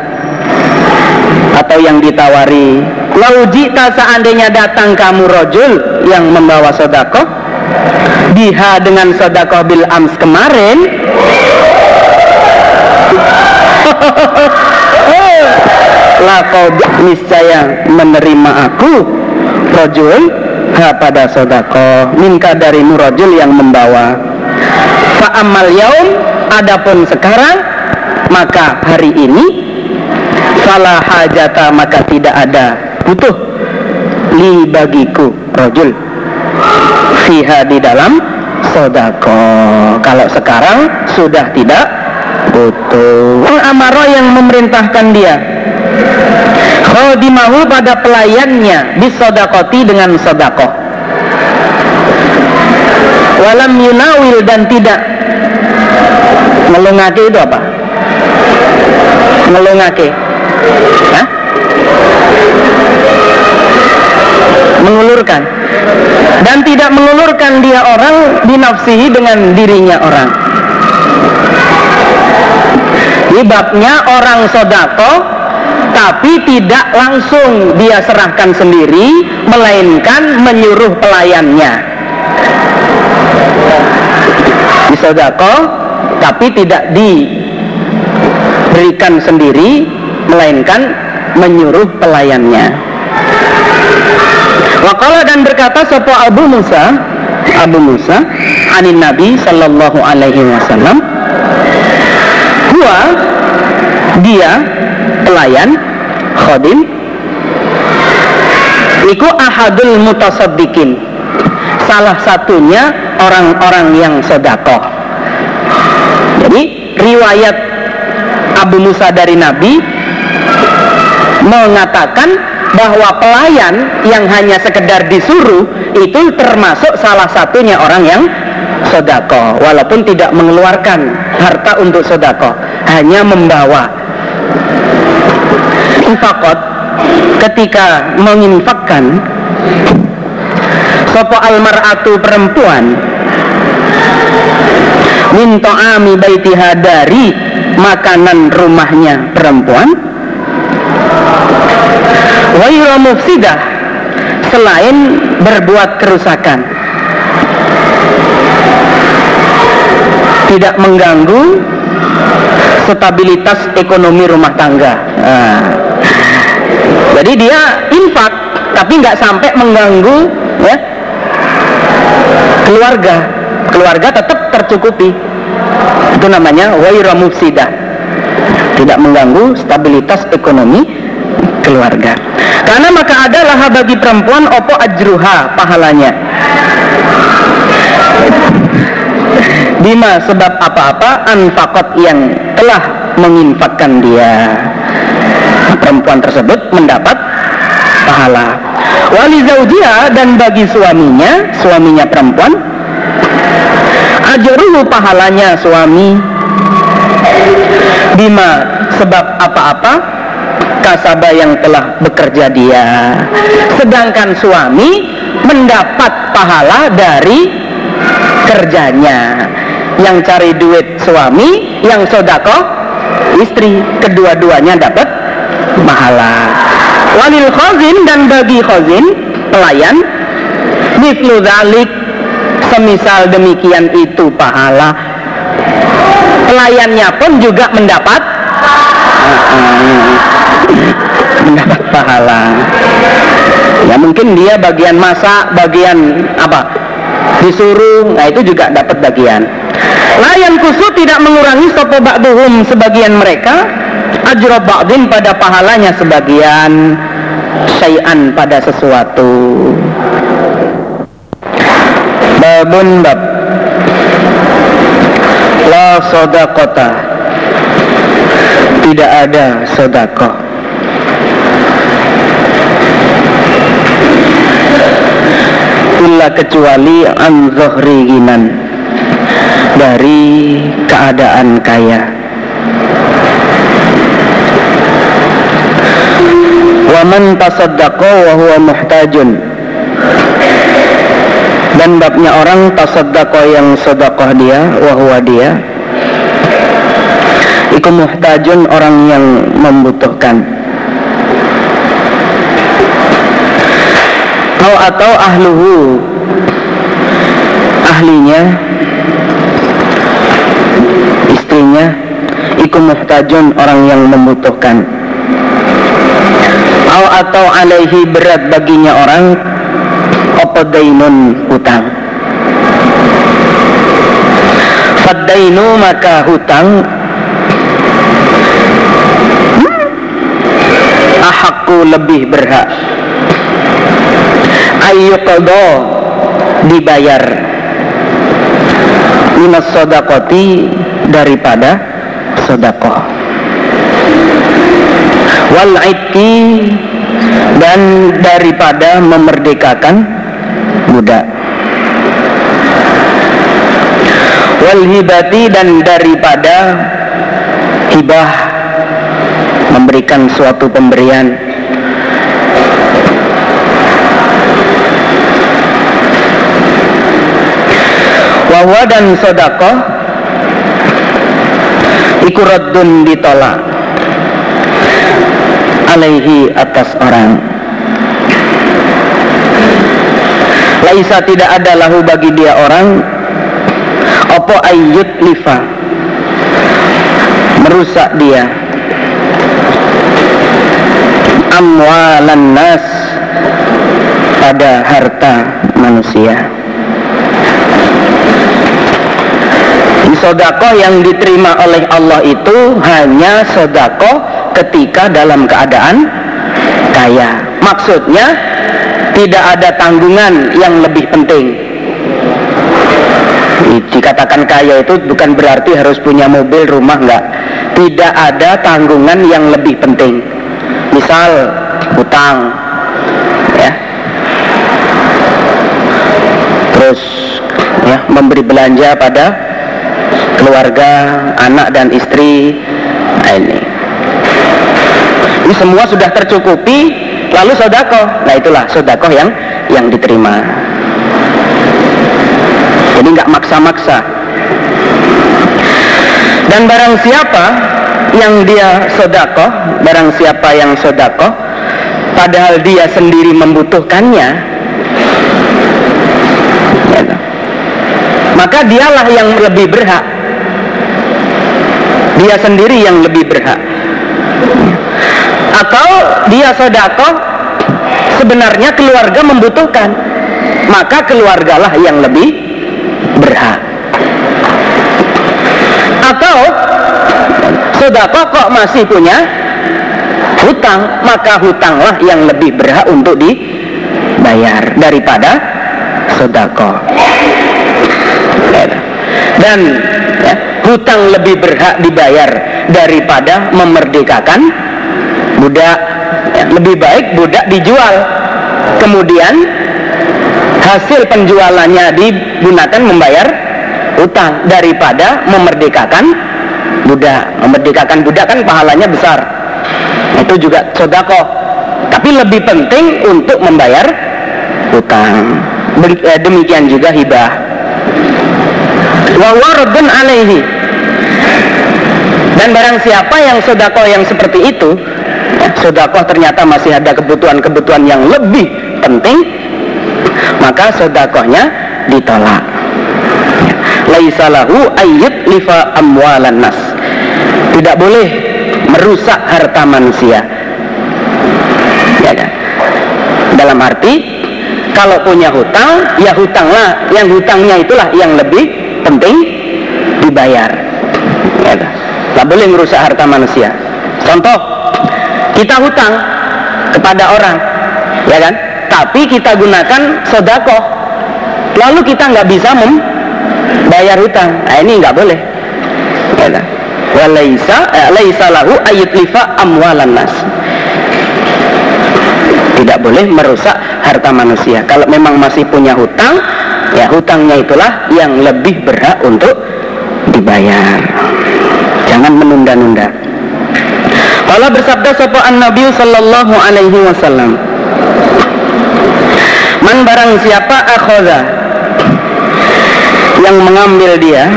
atau yang ditawari laujita seandainya datang kamu rojul yang membawa sodako biha dengan sodako bil ams kemarin. Lakau niscaya menerima aku rojul ha pada sodako minka dari rojul yang membawa. Amal yaum adapun sekarang maka hari ini salah hajata maka tidak ada butuh li bagiku rojul fiha di dalam sodako. Kalau sekarang sudah tidak butuh. Amaro yang memerintahkan dia khodimahu pada pelayannya bisodakoti dengan sodako walam yunawil dan tidak. Ngelungake itu apa? Ngelungake Hah? mengulurkan. Dan tidak mengulurkan dia orang dinafsihi dengan dirinya orang. Ini babnya orang sodako tapi tidak langsung dia serahkan sendiri melainkan menyuruh pelayannya. Di sodako tapi tidak diberikan sendiri melainkan menyuruh pelayannya. Wakala dan berkata sopo Abu Musa? Abu Musa anin Nabi Sallallahu Alaihi Wasallam. Gua dia pelayan khodim Iku ahadul mutasaddiqin Salah satunya orang-orang yang sedekah. Jadi riwayat Abu Musa dari Nabi mengatakan bahwa pelayan yang hanya sekedar disuruh itu termasuk salah satunya orang yang sodako walaupun tidak mengeluarkan harta untuk sodako hanya membawa infakot ketika menginfakkan sopo almaratu perempuan minto ami baitiha dari makanan rumahnya perempuan wayra mufsidah selain berbuat kerusakan tidak mengganggu stabilitas ekonomi rumah tangga nah. Jadi dia infak tapi nggak sampai mengganggu ya keluarga. Keluarga tetap tercukupi. Itu namanya waira mufsida. Tidak mengganggu stabilitas ekonomi keluarga. Karena maka adalah bagi perempuan opo ajruha pahalanya. Bima sebab apa-apa anfakot yang telah menginfakkan dia. Perempuan tersebut mendapat pahala. Wali zaujia dan bagi suaminya Suaminya perempuan Ajaruhu pahalanya suami. Bima sebab apa-apa Kasaba yang telah bekerja dia. Sedangkan suami mendapat pahala dari kerjanya. Yang cari duit suami Yang sodako istri Kedua-duanya dapat pahala Walil khazin dan bagi khazin Pelayan. Mithlu dhalik semisal demikian itu pahala. Pelayannya pun juga mendapat mendapat pahala. Ya mungkin dia bagian masak bagian apa? Disuruh nah itu juga dapat bagian. Layan kusu tidak mengurangi sopo ba'duhum sebagian mereka ajra ba'din pada pahalanya sebagian syai'an pada sesuatu. Babun bab. La sodakota. Tidak ada sodakoh illa kecuali an dari keadaan kaya waman tasaddaqo wa huwa muhtajun. Dan babnya orang tasaddaqo yang sodakoh dia wa huwa dia iku muhtajun orang yang membutuhkan. Atau atau ahluhu ahlinya istrinya iku muhtajun orang yang membutuhkan atau atau alaihi berat baginya orang opodainun hutang? Fadainu maka hutang ahakku lebih berhak. Ayyuqadha dibayar. Minas sodakoti daripada sodakoh wal dan daripada memerdekakan budak wal hibati dan daripada hibah memberikan suatu pemberian. Wawa dan sodako ikuradun ditolak alaihi atas orang. Laisa tidak ada lahu bagi dia orang. Opo ayyut lifa. Merusak dia. Amwalan nas. Pada harta manusia. Sodakoh yang diterima oleh Allah itu hanya sodakoh ketika dalam keadaan kaya. Maksudnya tidak ada tanggungan yang lebih penting. Dikatakan kaya itu bukan berarti harus punya mobil, rumah, enggak. Tidak ada tanggungan yang lebih penting misal hutang ya terus ya memberi belanja pada keluarga anak dan istri nah ini ini semua sudah tercukupi lalu sodako nah itulah sodako yang yang diterima. Jadi nggak maksa-maksa. Dan barang siapa yang dia sodako barang siapa yang sodako padahal dia sendiri membutuhkannya ya, maka dialah yang lebih berhak. Dia sendiri yang lebih berhak atau dia sodako sebenarnya keluarga membutuhkan. Maka keluargalah yang lebih berhak. Atau sodako kok masih punya hutang maka hutanglah yang lebih berhak untuk dibayar daripada sodako dan ya, hutang lebih berhak dibayar daripada memerdekakan budak lebih baik budak dijual. Kemudian hasil penjualannya digunakan membayar hutang daripada memerdekakan budak memerdekakan budak kan pahalanya besar. Itu juga sodako. Tapi lebih penting untuk membayar hutang eh, demikian juga hibah. Wawaradun alaihi. Dan barang siapa yang sodako yang seperti itu ya, sodako ternyata masih ada kebutuhan-kebutuhan yang lebih penting maka sodakohnya ditolak. Laisalahu ayyut lifa amwalan nas. Tidak boleh merusak harta manusia. Ya kan? Dalam arti kalau punya hutang ya hutanglah yang hutangnya itulah yang lebih penting dibayar. Ya, tak boleh merusak harta manusia. Contoh kita hutang kepada orang ya kan? Tapi kita gunakan sodako lalu kita nggak bisa membayar hutang. Nah ini nggak boleh. Ya kan? Walaisa eh, laisa lahu lifa amwalan nas. Tidak boleh merusak harta manusia. Kalau memang masih punya hutang ya hutangnya itulah yang lebih berhak untuk dibayar. Jangan menunda-nunda kalau bersabda sapa Nabi sallallahu alaihi wasallam Man barang siapa akhoda yang mengambil dia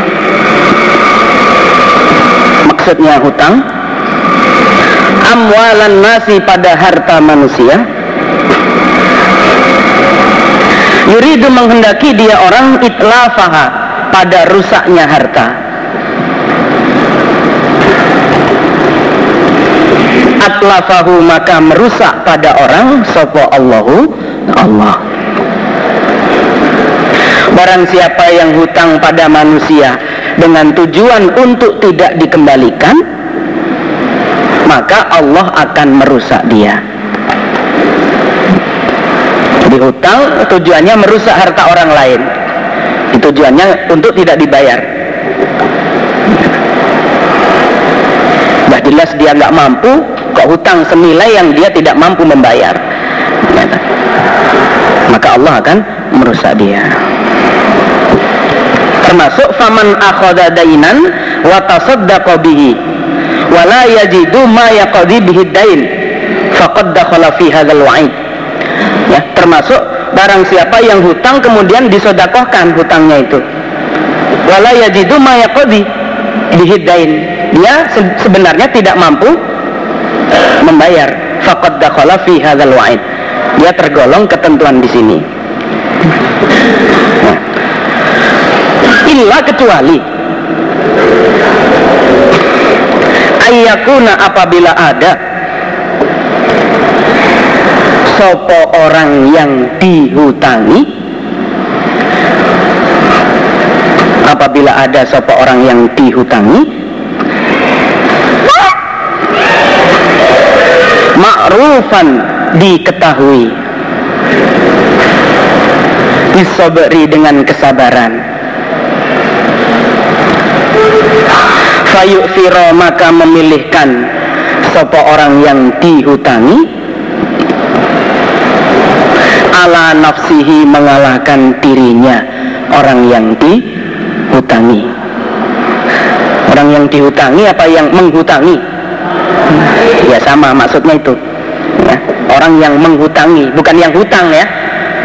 maksudnya hutang amwalan nasi pada harta manusia Yuridu menghendaki dia orang itlafaha pada rusaknya harta. Atlafahu maka merusak pada orang sopo Allahu? Allah. Barang siapa yang hutang pada manusia dengan tujuan untuk tidak dikembalikan, maka Allah akan merusak dia. Dihutang tujuannya merusak harta orang lain. Tujuannya untuk tidak dibayar. Bah jelas dia nggak mampu kok hutang senilai yang dia tidak mampu membayar. Maka Allah akan merusak dia. Termasuk faman akhadha dainan wa tasaddaqa bihi wa la yajidu ma yaqdi bihi dain faqad dakhala fi hadzal wa'id. Ya termasuk barang siapa yang hutang kemudian disodakohkan hutangnya itu. Wala yajidu ma yaqdi dihidain dia sebenarnya tidak mampu membayar. Faqad dakhala fi hadzal wa'id. Dia tergolong ketentuan di sini. Nah. illa kecuali ayyakuna apabila ada sopo orang yang dihutangi apabila ada sopo orang yang dihutangi makrufan diketahui. Disobri dengan kesabaran. Fayuk maka memilihkan sopo orang yang dihutangi ala nafsihi mengalahkan dirinya orang yang dihutangi orang yang dihutangi apa yang menghutangi ya sama maksudnya itu. Ya, orang yang menghutangi bukan yang hutang ya.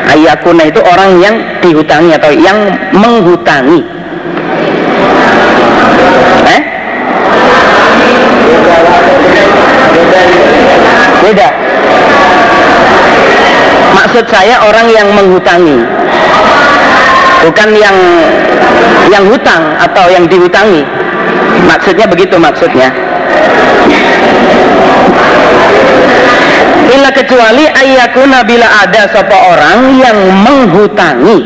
Ayakuna itu orang yang dihutangi atau yang menghutangi. Eh? Beda. Maksud saya orang yang menghutangi. Bukan yang yang hutang atau yang dihutangi. Maksudnya begitu maksudnya Bila kecuali ayakuna bila ada sopo orang yang menghutangi.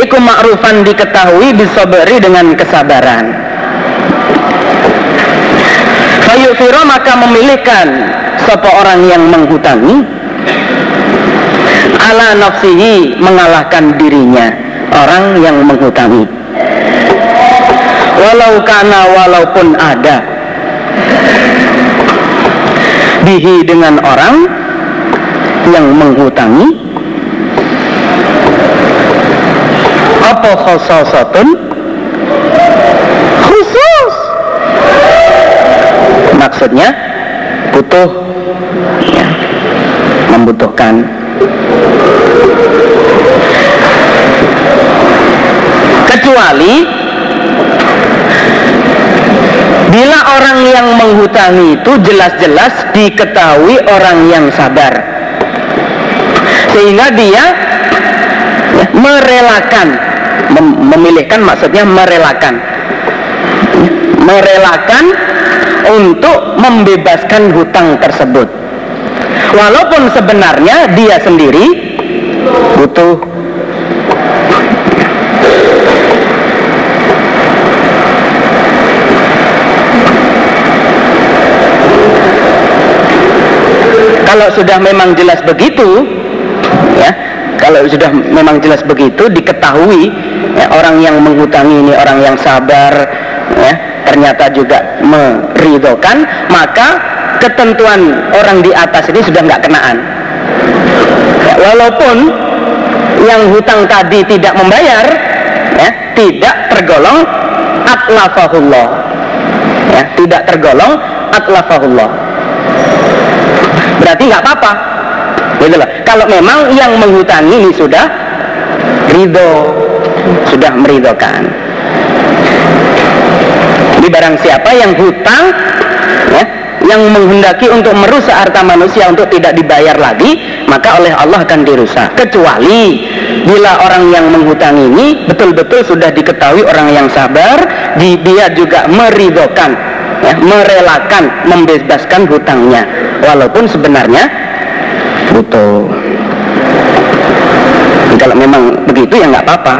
Iku ma'rufan diketahui disoberi dengan kesabaran. Fayufiro maka memilihkan Sopo orang yang menghutangi. Ala nafsihi mengalahkan dirinya orang yang menghutangi. Walau karena walaupun ada bihi dengan orang yang menghutangi. Apa khososatun khusus. Maksudnya butuh. Ya, membutuhkan. Kecuali orang yang menghutangi itu jelas-jelas diketahui orang yang sabar. Sehingga dia merelakan mem memilihkan maksudnya merelakan. Merelakan untuk membebaskan hutang tersebut. Walaupun sebenarnya dia sendiri butuh kalau sudah memang jelas begitu ya kalau sudah memang jelas begitu diketahui ya, orang yang menghutangi ini orang yang sabar ya, ternyata juga meridokan maka ketentuan orang di atas ini sudah nggak kenaan. Ya, walaupun yang hutang tadi tidak membayar ya, tidak tergolong atlafahullah. Ya, tidak tergolong atlafahullah berarti nggak apa-apa. Gitu loh. Kalau memang yang menghutangi ini sudah ridho sudah meridokan di barang siapa yang hutang ya, yang menghendaki untuk merusak harta manusia untuk tidak dibayar lagi maka oleh Allah akan dirusak. Kecuali bila orang yang menghutang ini betul-betul sudah diketahui orang yang sabar dia juga meridokan ya, merelakan membebaskan hutangnya walaupun sebenarnya butuh kalau memang begitu ya nggak apa-apa.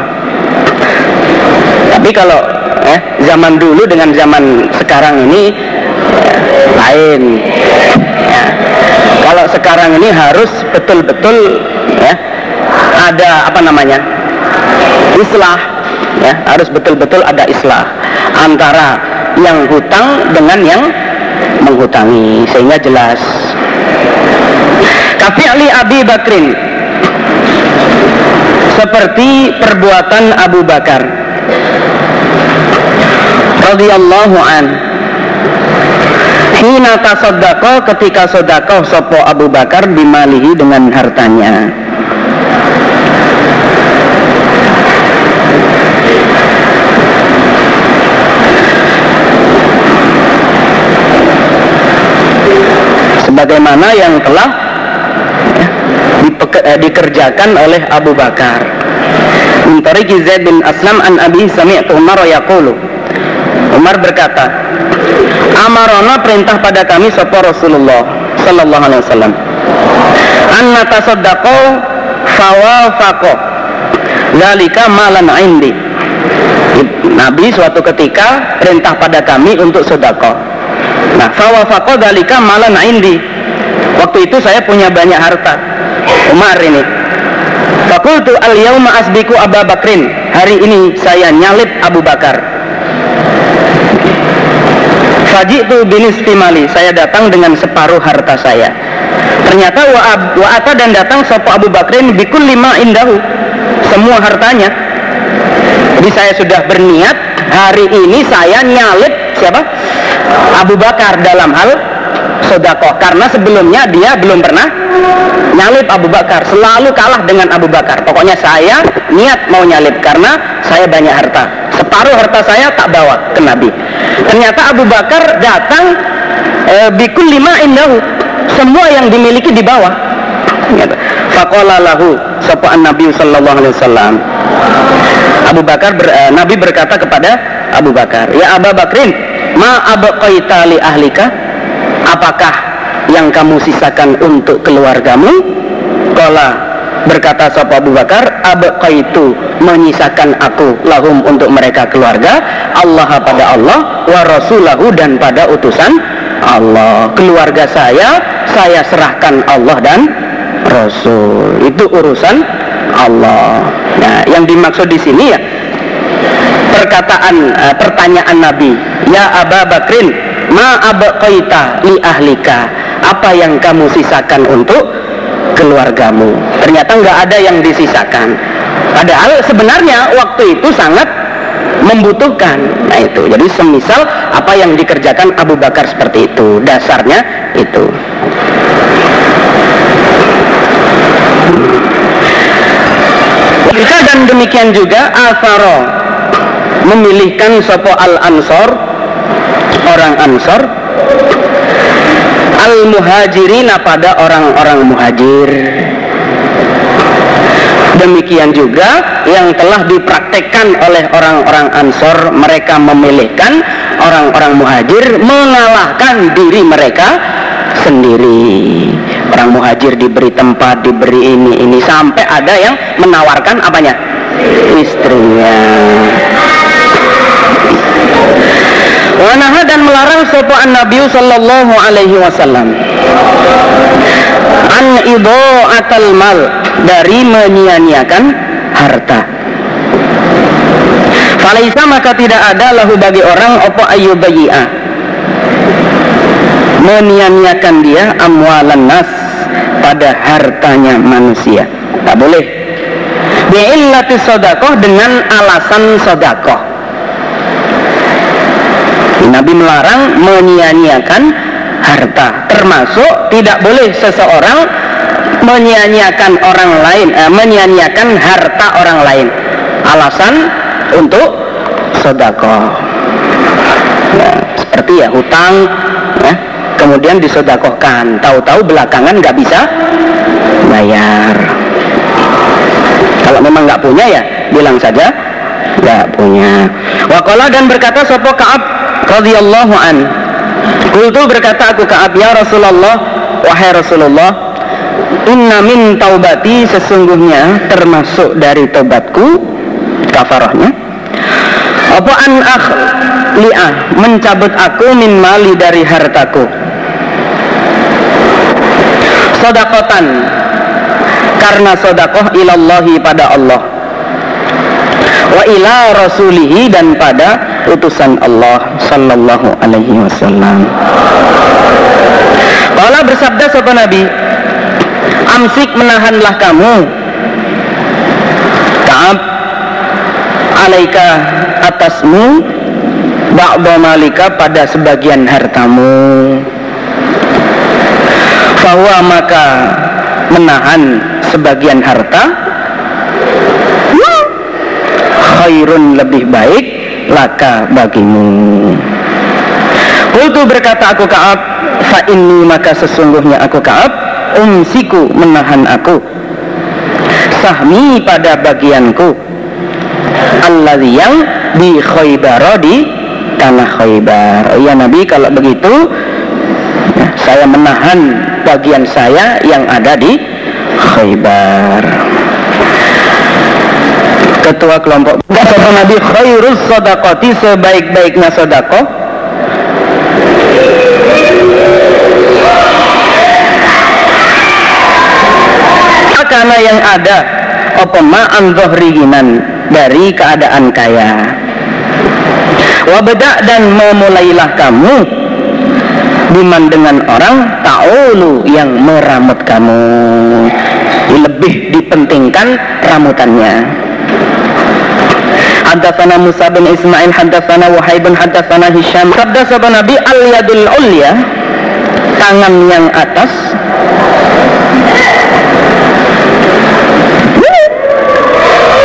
Tapi kalau eh, zaman dulu dengan zaman sekarang ini ya, lain. Ya. kalau sekarang ini harus betul-betul ya ada apa namanya islah. Ya harus betul-betul ada islah antara yang hutang dengan yang menghutangi sehingga jelas. Ali Abi Bakrin seperti perbuatan Abu Bakar radhiyallahu an. Hina tasaddaqo ketika sodakoh sopo Abu Bakar bimalihi dengan hartanya sebagaimana yang telah ya, eh, dikerjakan oleh Abu Bakar. Min Zaid bin Aslam an Abi sami'tu Umar yaqulu. Umar berkata, Amarona perintah pada kami sapa Rasulullah sallallahu alaihi wasallam. An natasaddaqo fawafaqo. Zalika malan indi. Nabi suatu ketika perintah pada kami untuk sedekah Nah, fawafaqo dalika malan indi. Waktu itu saya punya banyak harta. Umar ini. Fakultu al yauma asbiku Abu Bakrin. Hari ini saya nyalip Abu Bakar. Fajitu binis timali. Saya datang dengan separuh harta saya. Ternyata wa, wa dan datang sopo Abu Bakrin bikul lima indahu. Semua hartanya. Jadi saya sudah berniat hari ini saya nyalip siapa? Abu Bakar dalam hal sodako karena sebelumnya dia belum pernah nyalip Abu Bakar. Selalu kalah dengan Abu Bakar. Pokoknya saya niat mau nyalip karena saya banyak harta. Separuh harta saya tak bawa ke Nabi. Ternyata Abu Bakar datang e, bikul lima indahu. Semua yang dimiliki di bawah. Fakola lahu sopan Nabi Sallallahu Alaihi Wasallam. Abu Bakar ber, e, Nabi berkata kepada Abu Bakar ya Abu Bakrin ma abqaita li ahlika? Apakah yang kamu sisakan untuk keluargamu? Kala berkata sapa Abu Bakar abqaitu menyisakan aku lahum untuk mereka keluarga Allah pada Allah wa rasulahu dan pada utusan Allah. Keluarga saya saya serahkan Allah dan Rasul. Itu urusan Allah. Nah yang dimaksud di sini ya perkataan uh, pertanyaan Nabi ya Aba Bakrin ma abqaita li ahlika? Apa yang kamu sisakan untuk keluargamu? Ternyata nggak ada yang disisakan. Padahal sebenarnya waktu itu sangat membutuhkan. Nah itu. Jadi semisal apa yang dikerjakan Abu Bakar seperti itu. Dasarnya itu. Dan demikian juga asaro memilihkan sopo al ansor orang ansor al muhajirina pada orang-orang muhajir. Demikian juga yang telah dipraktekkan oleh orang-orang ansor mereka memilihkan orang-orang muhajir mengalahkan diri mereka sendiri. Orang muhajir diberi tempat diberi ini ini sampai ada yang menawarkan apanya? Istrinya Wanaha dan melarang sopan Nabi Sallallahu Alaihi Wasallam an atal mal dari menyia-nyiakan harta. Falaisa maka tidak ada lahu bagi orang opo ayyubayyi'a menyia-nyiakan dia amwalan nas pada hartanya manusia. Tak boleh. Bi'illati sodakoh dengan alasan sodakoh Nabi melarang menyia-nyiakan harta. Termasuk tidak boleh seseorang menyia-nyiakan orang lain eh, menyia-nyiakan harta orang lain. Alasan untuk sodako ya, seperti ya hutang ya, kemudian disodakohkan tahu-tahu belakangan nggak bisa bayar. Kalau memang nggak punya ya bilang saja nggak punya. Wakola dan berkata sopo kaab radhiyallahu an. Kultu berkata aku ke ya Rasulullah wahai Rasulullah inna min taubati sesungguhnya termasuk dari tobatku kafarahnya apa an li'ah mencabut aku min mali dari hartaku. Sodakotan karena sodakoh ilallahi pada Allah wa ila rasulihi dan pada utusan Allah sallallahu alaihi wasallam. Kala bersabda sapa Nabi, Amsik menahanlah kamu Kaab alaika atasmu ba'da malika pada sebagian hartamu bahwa maka menahan sebagian harta khairun lebih baik laka bagimu. Kultu berkata aku Kaab Fa ini maka sesungguhnya aku Kaab Umsiku menahan aku. Sahmi pada bagianku. Allah yang di Khaybar di tanah Khaybar Ya Nabi kalau begitu Saya menahan bagian saya yang ada di Khaybar ketua kelompok. Kata Nabi khairus sodakoti sebaik-baiknya sodako karena yang ada apa ma'an zohriginan dari keadaan kaya. Wabeda dan memulailah kamu diman dengan orang ta'ulu yang meramut kamu. Lebih dipentingkan ramutannya Haddatsana Musa bin Ismail haddatsana Wahib bin haddatsana Hisham sabda sabda Nabi al yadul tangan yang atas.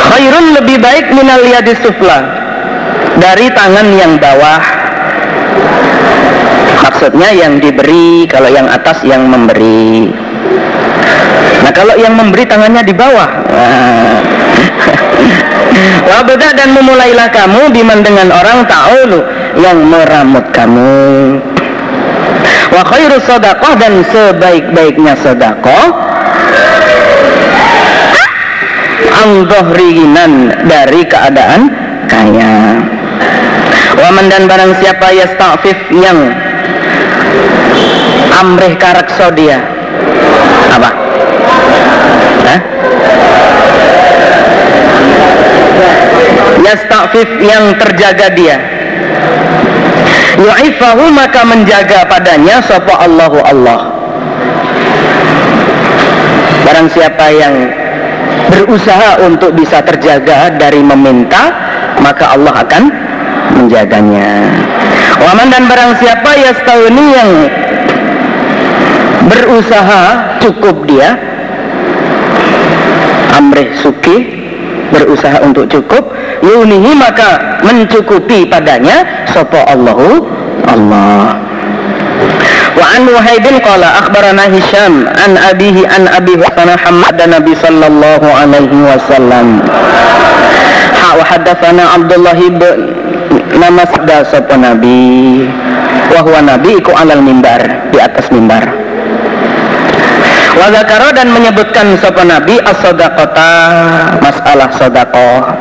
Khairun lebih baik minal yadis sufla dari tangan yang bawah. Maksudnya yang diberi kalau yang atas yang memberi. Nah kalau yang memberi tangannya di bawah. Nah. Wabda dan memulailah kamu biman dengan orang ta'ulu yang meramut kamu. Wa khairu dan sebaik-baiknya sodakoh angdohrinan dari keadaan kaya. Waman dan barang siapa yasta'fif yang amrih karakso dia apa? Hah? Yasta'fif yang terjaga dia. Yu'ifahu maka menjaga padanya sapa Allahu Allah. Barang siapa yang berusaha untuk bisa terjaga dari meminta maka Allah akan menjaganya. Waman dan barang siapa yastauni yang berusaha cukup dia amrih suki berusaha untuk cukup yunihi maka mencukupi padanya sopo Allahu Allah. Wa an Wahaibin qala akhbarana Hisham an abihi an abi Husana Hamad Nabi sallallahu alaihi wasallam. Ha wa hadatsana Abdullah bin nama sabda sopo Nabi. Wa huwa nabi iku alal mimbar di atas mimbar Wadakaro dan menyebutkan sopan Nabi as masalah sodakoh.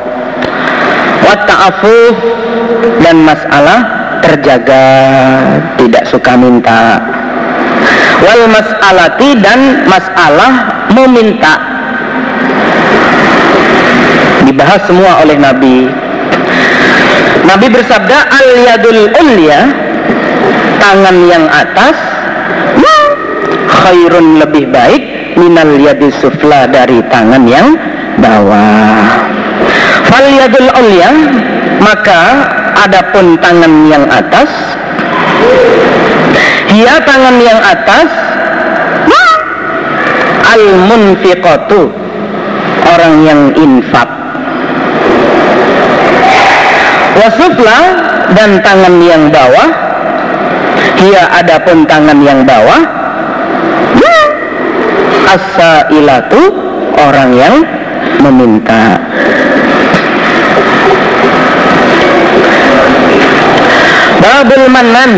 Wata'afuf dan masalah terjaga tidak suka minta. Wal mas'alati dan masalah meminta. Dibahas semua oleh Nabi. Nabi bersabda al yadul ulya tangan yang atas khairun lebih baik minal yadis sufla dari tangan yang bawah. Fal yadul ulya maka adapun tangan yang atas dia tangan yang atas al munfiqatu orang yang infak. Wasufla dan tangan yang bawah dia adapun tangan yang bawah as-sailatu orang yang meminta. Babul manan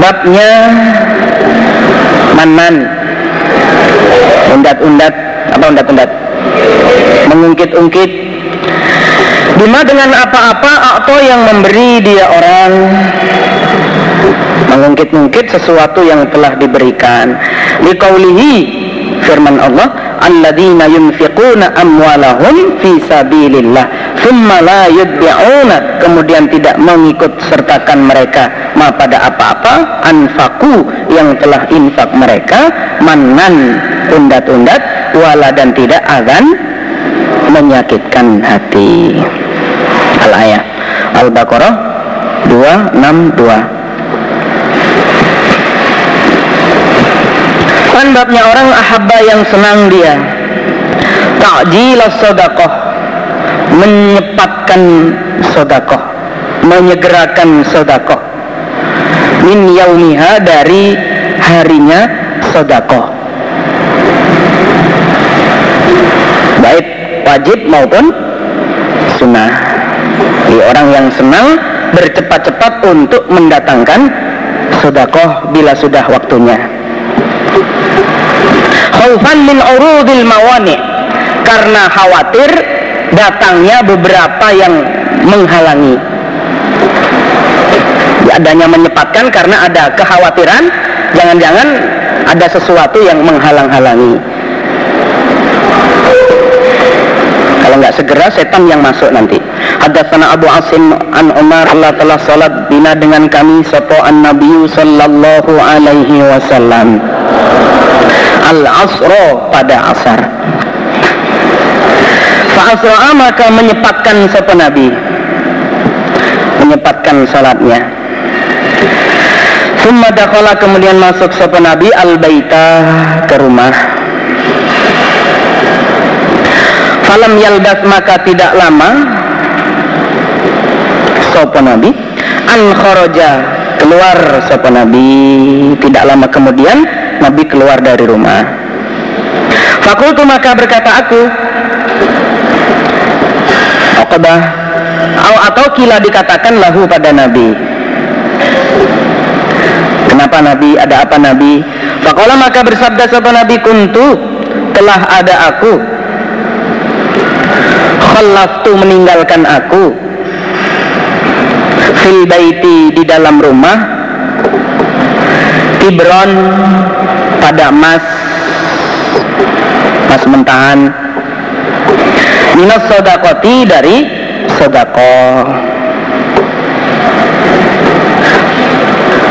babnya manan undat-undat. Apa undat-undat? Mengungkit-ungkit. Bima dengan apa-apa atau yang memberi dia orang? Mengungkit-ungkit sesuatu yang telah diberikan liqaulihi firman Allah alladzina yunfiquna amwalahum fi sabilillah thumma la yudbi'una. Kemudian tidak mengikut sertakan mereka ma pada apa-apa anfaku yang telah infak mereka manan undat-undat wala dan tidak akan menyakitkan hati. Al-ayat. Al-Baqarah 262 Kan babnya orang ahabba yang senang dia. Ta'jilas sodakoh. Menyepatkan sodakoh. Menyegerakan sodakoh. Min yaumiha dari harinya sodakoh. Baik wajib maupun sunnah. Orang yang senang bercepat-cepat untuk mendatangkan sodakoh bila sudah waktunya khaufan min urudil mawani. Karena khawatir datangnya beberapa yang menghalangi. Adanya menyepatkan karena ada kekhawatiran. Jangan-jangan ada sesuatu yang menghalang-halangi. Kalau nggak segera setan yang masuk nanti. Hadatsana Abu Asim an Umar Allah telah salat bina dengan kami sapa an Nabi sallallahu alaihi wasallam al-asro pada asar. Fa'asra'a maka menyepatkan sapa Nabi? Menyepatkan salatnya. Summa dakhala kemudian masuk sapa Nabi al-baita ke rumah. Falam yaldas maka tidak lama sapa Nabi. An kharaja keluar sapa Nabi. Tidak lama kemudian Nabi keluar dari rumah. Fakultu maka berkata aku, Uqbah, atau kila dikatakan lahu pada Nabi. Kenapa Nabi? Ada apa Nabi? Fakola maka bersabda sahabat Nabi kuntu telah ada aku. Khalaftu meninggalkan aku fil baiti di dalam rumah Tibron pada emas. Emas mentahan. Minas sodakoti dari sodako.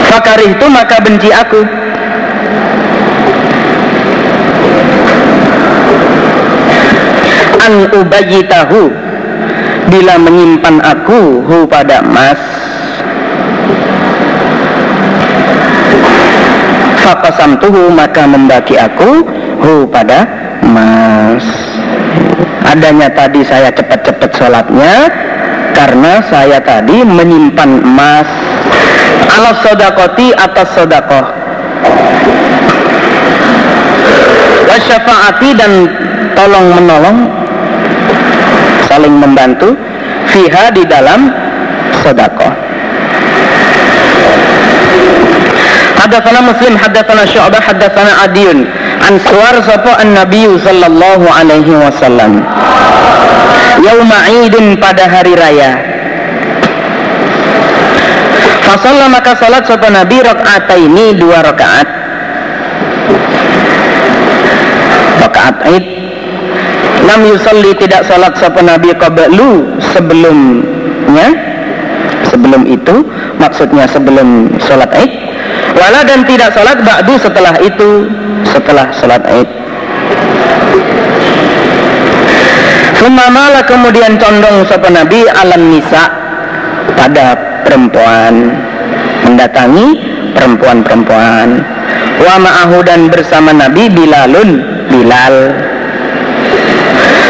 Fakari itu maka benci aku. An tahu bila menyimpan aku hu pada emas fakasam tuhu maka membagi aku hu pada mas. Adanya tadi saya cepat-cepat sholatnya karena saya tadi menyimpan emas. Ala sodakoti atas sodakoh. Wasyafaati dan tolong menolong saling membantu fiha di dalam sodakoh Hadatsana Muslim hadatsana Syu'bah hadatsana Adiyun. Answar sapa an-nabi sallallahu alaihi wasallam. Yauma idin pada hari raya. Fasalla maka salat sapa nabi ini dua rakaat. Rakaat id. Lam yusalli tidak salat sapa nabi qablu sebelumnya. Sebelum itu maksudnya sebelum salat id wala dan tidak salat ba'du setelah itu setelah salat id. Sumamala kemudian condong sapa Nabi alam nisa pada perempuan mendatangi perempuan-perempuan. Wa ma'ahu dan bersama Nabi Bilalun Bilal.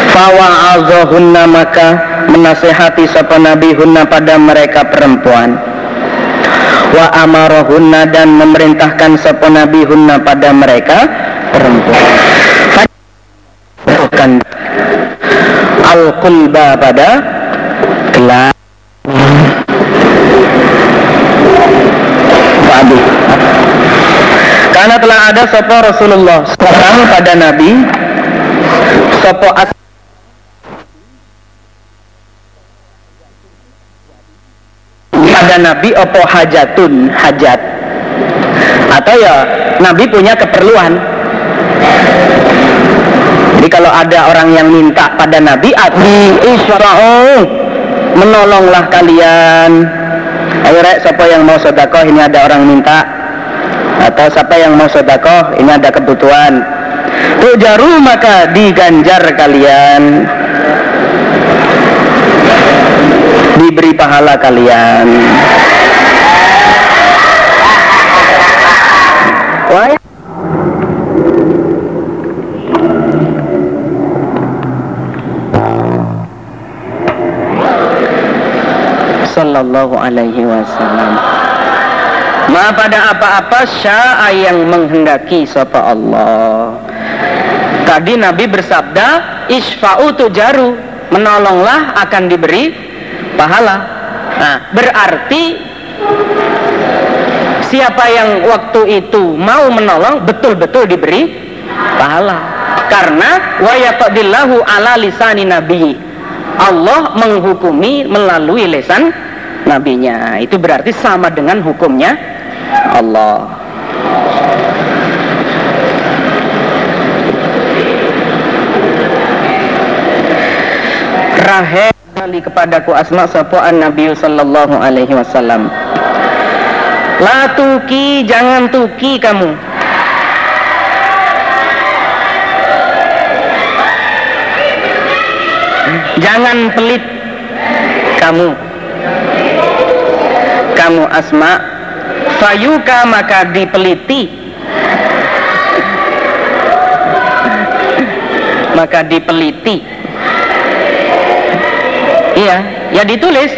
Fawa'azahunna maka menasehati sapa Nabi hunna pada mereka perempuan wa amarahunna dan memerintahkan sapa Nabi hunna pada mereka perempuan. Bukan al-qulba pada gelar karena telah ada sopo Rasulullah sekarang pada Nabi sopo as pada Nabi opo hajatun hajat atau ya Nabi punya keperluan jadi kalau ada orang yang minta pada Nabi, Abi isra'u, menolonglah kalian. Ayo rek, siapa yang mau sodakoh, ini ada orang minta. Atau siapa yang mau sodakoh, ini ada kebutuhan. Tujaru maka diganjar kalian. Diberi pahala kalian. Wah, Sallallahu Alaihi Wasallam. Ma pada apa-apa syaa yang menghendaki sapa Allah. Tadi Nabi bersabda, isfa'u tujaru, menolonglah akan diberi pahala. Nah, berarti siapa yang waktu itu mau menolong betul-betul diberi pahala. Karena wa yaqdillahu ala lisani nabi. Allah menghukumi melalui lesan nabinya. Itu berarti sama dengan hukumnya Allah. Rahel kali kepadaku asma sapuan Nabi sallallahu alaihi wasallam. La tuki jangan tuki kamu. Jangan pelit kamu kamu asma fayuka maka dipeliti maka dipeliti iya ya ditulis.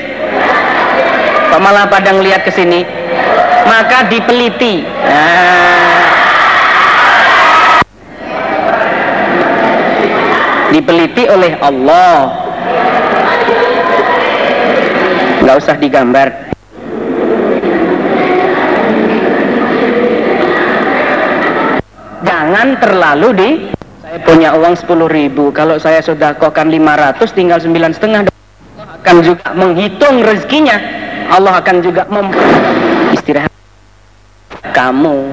Pak malah pada ngeliat ke sini? Maka dipeliti. Nah. dipeliti oleh Allah. Nggak usah digambar. Jangan terlalu di saya punya uang 10 ribu. Kalau saya sudah kokan 500 tinggal 9 setengah juga menghitung rezekinya. Allah akan juga mem istirahat kamu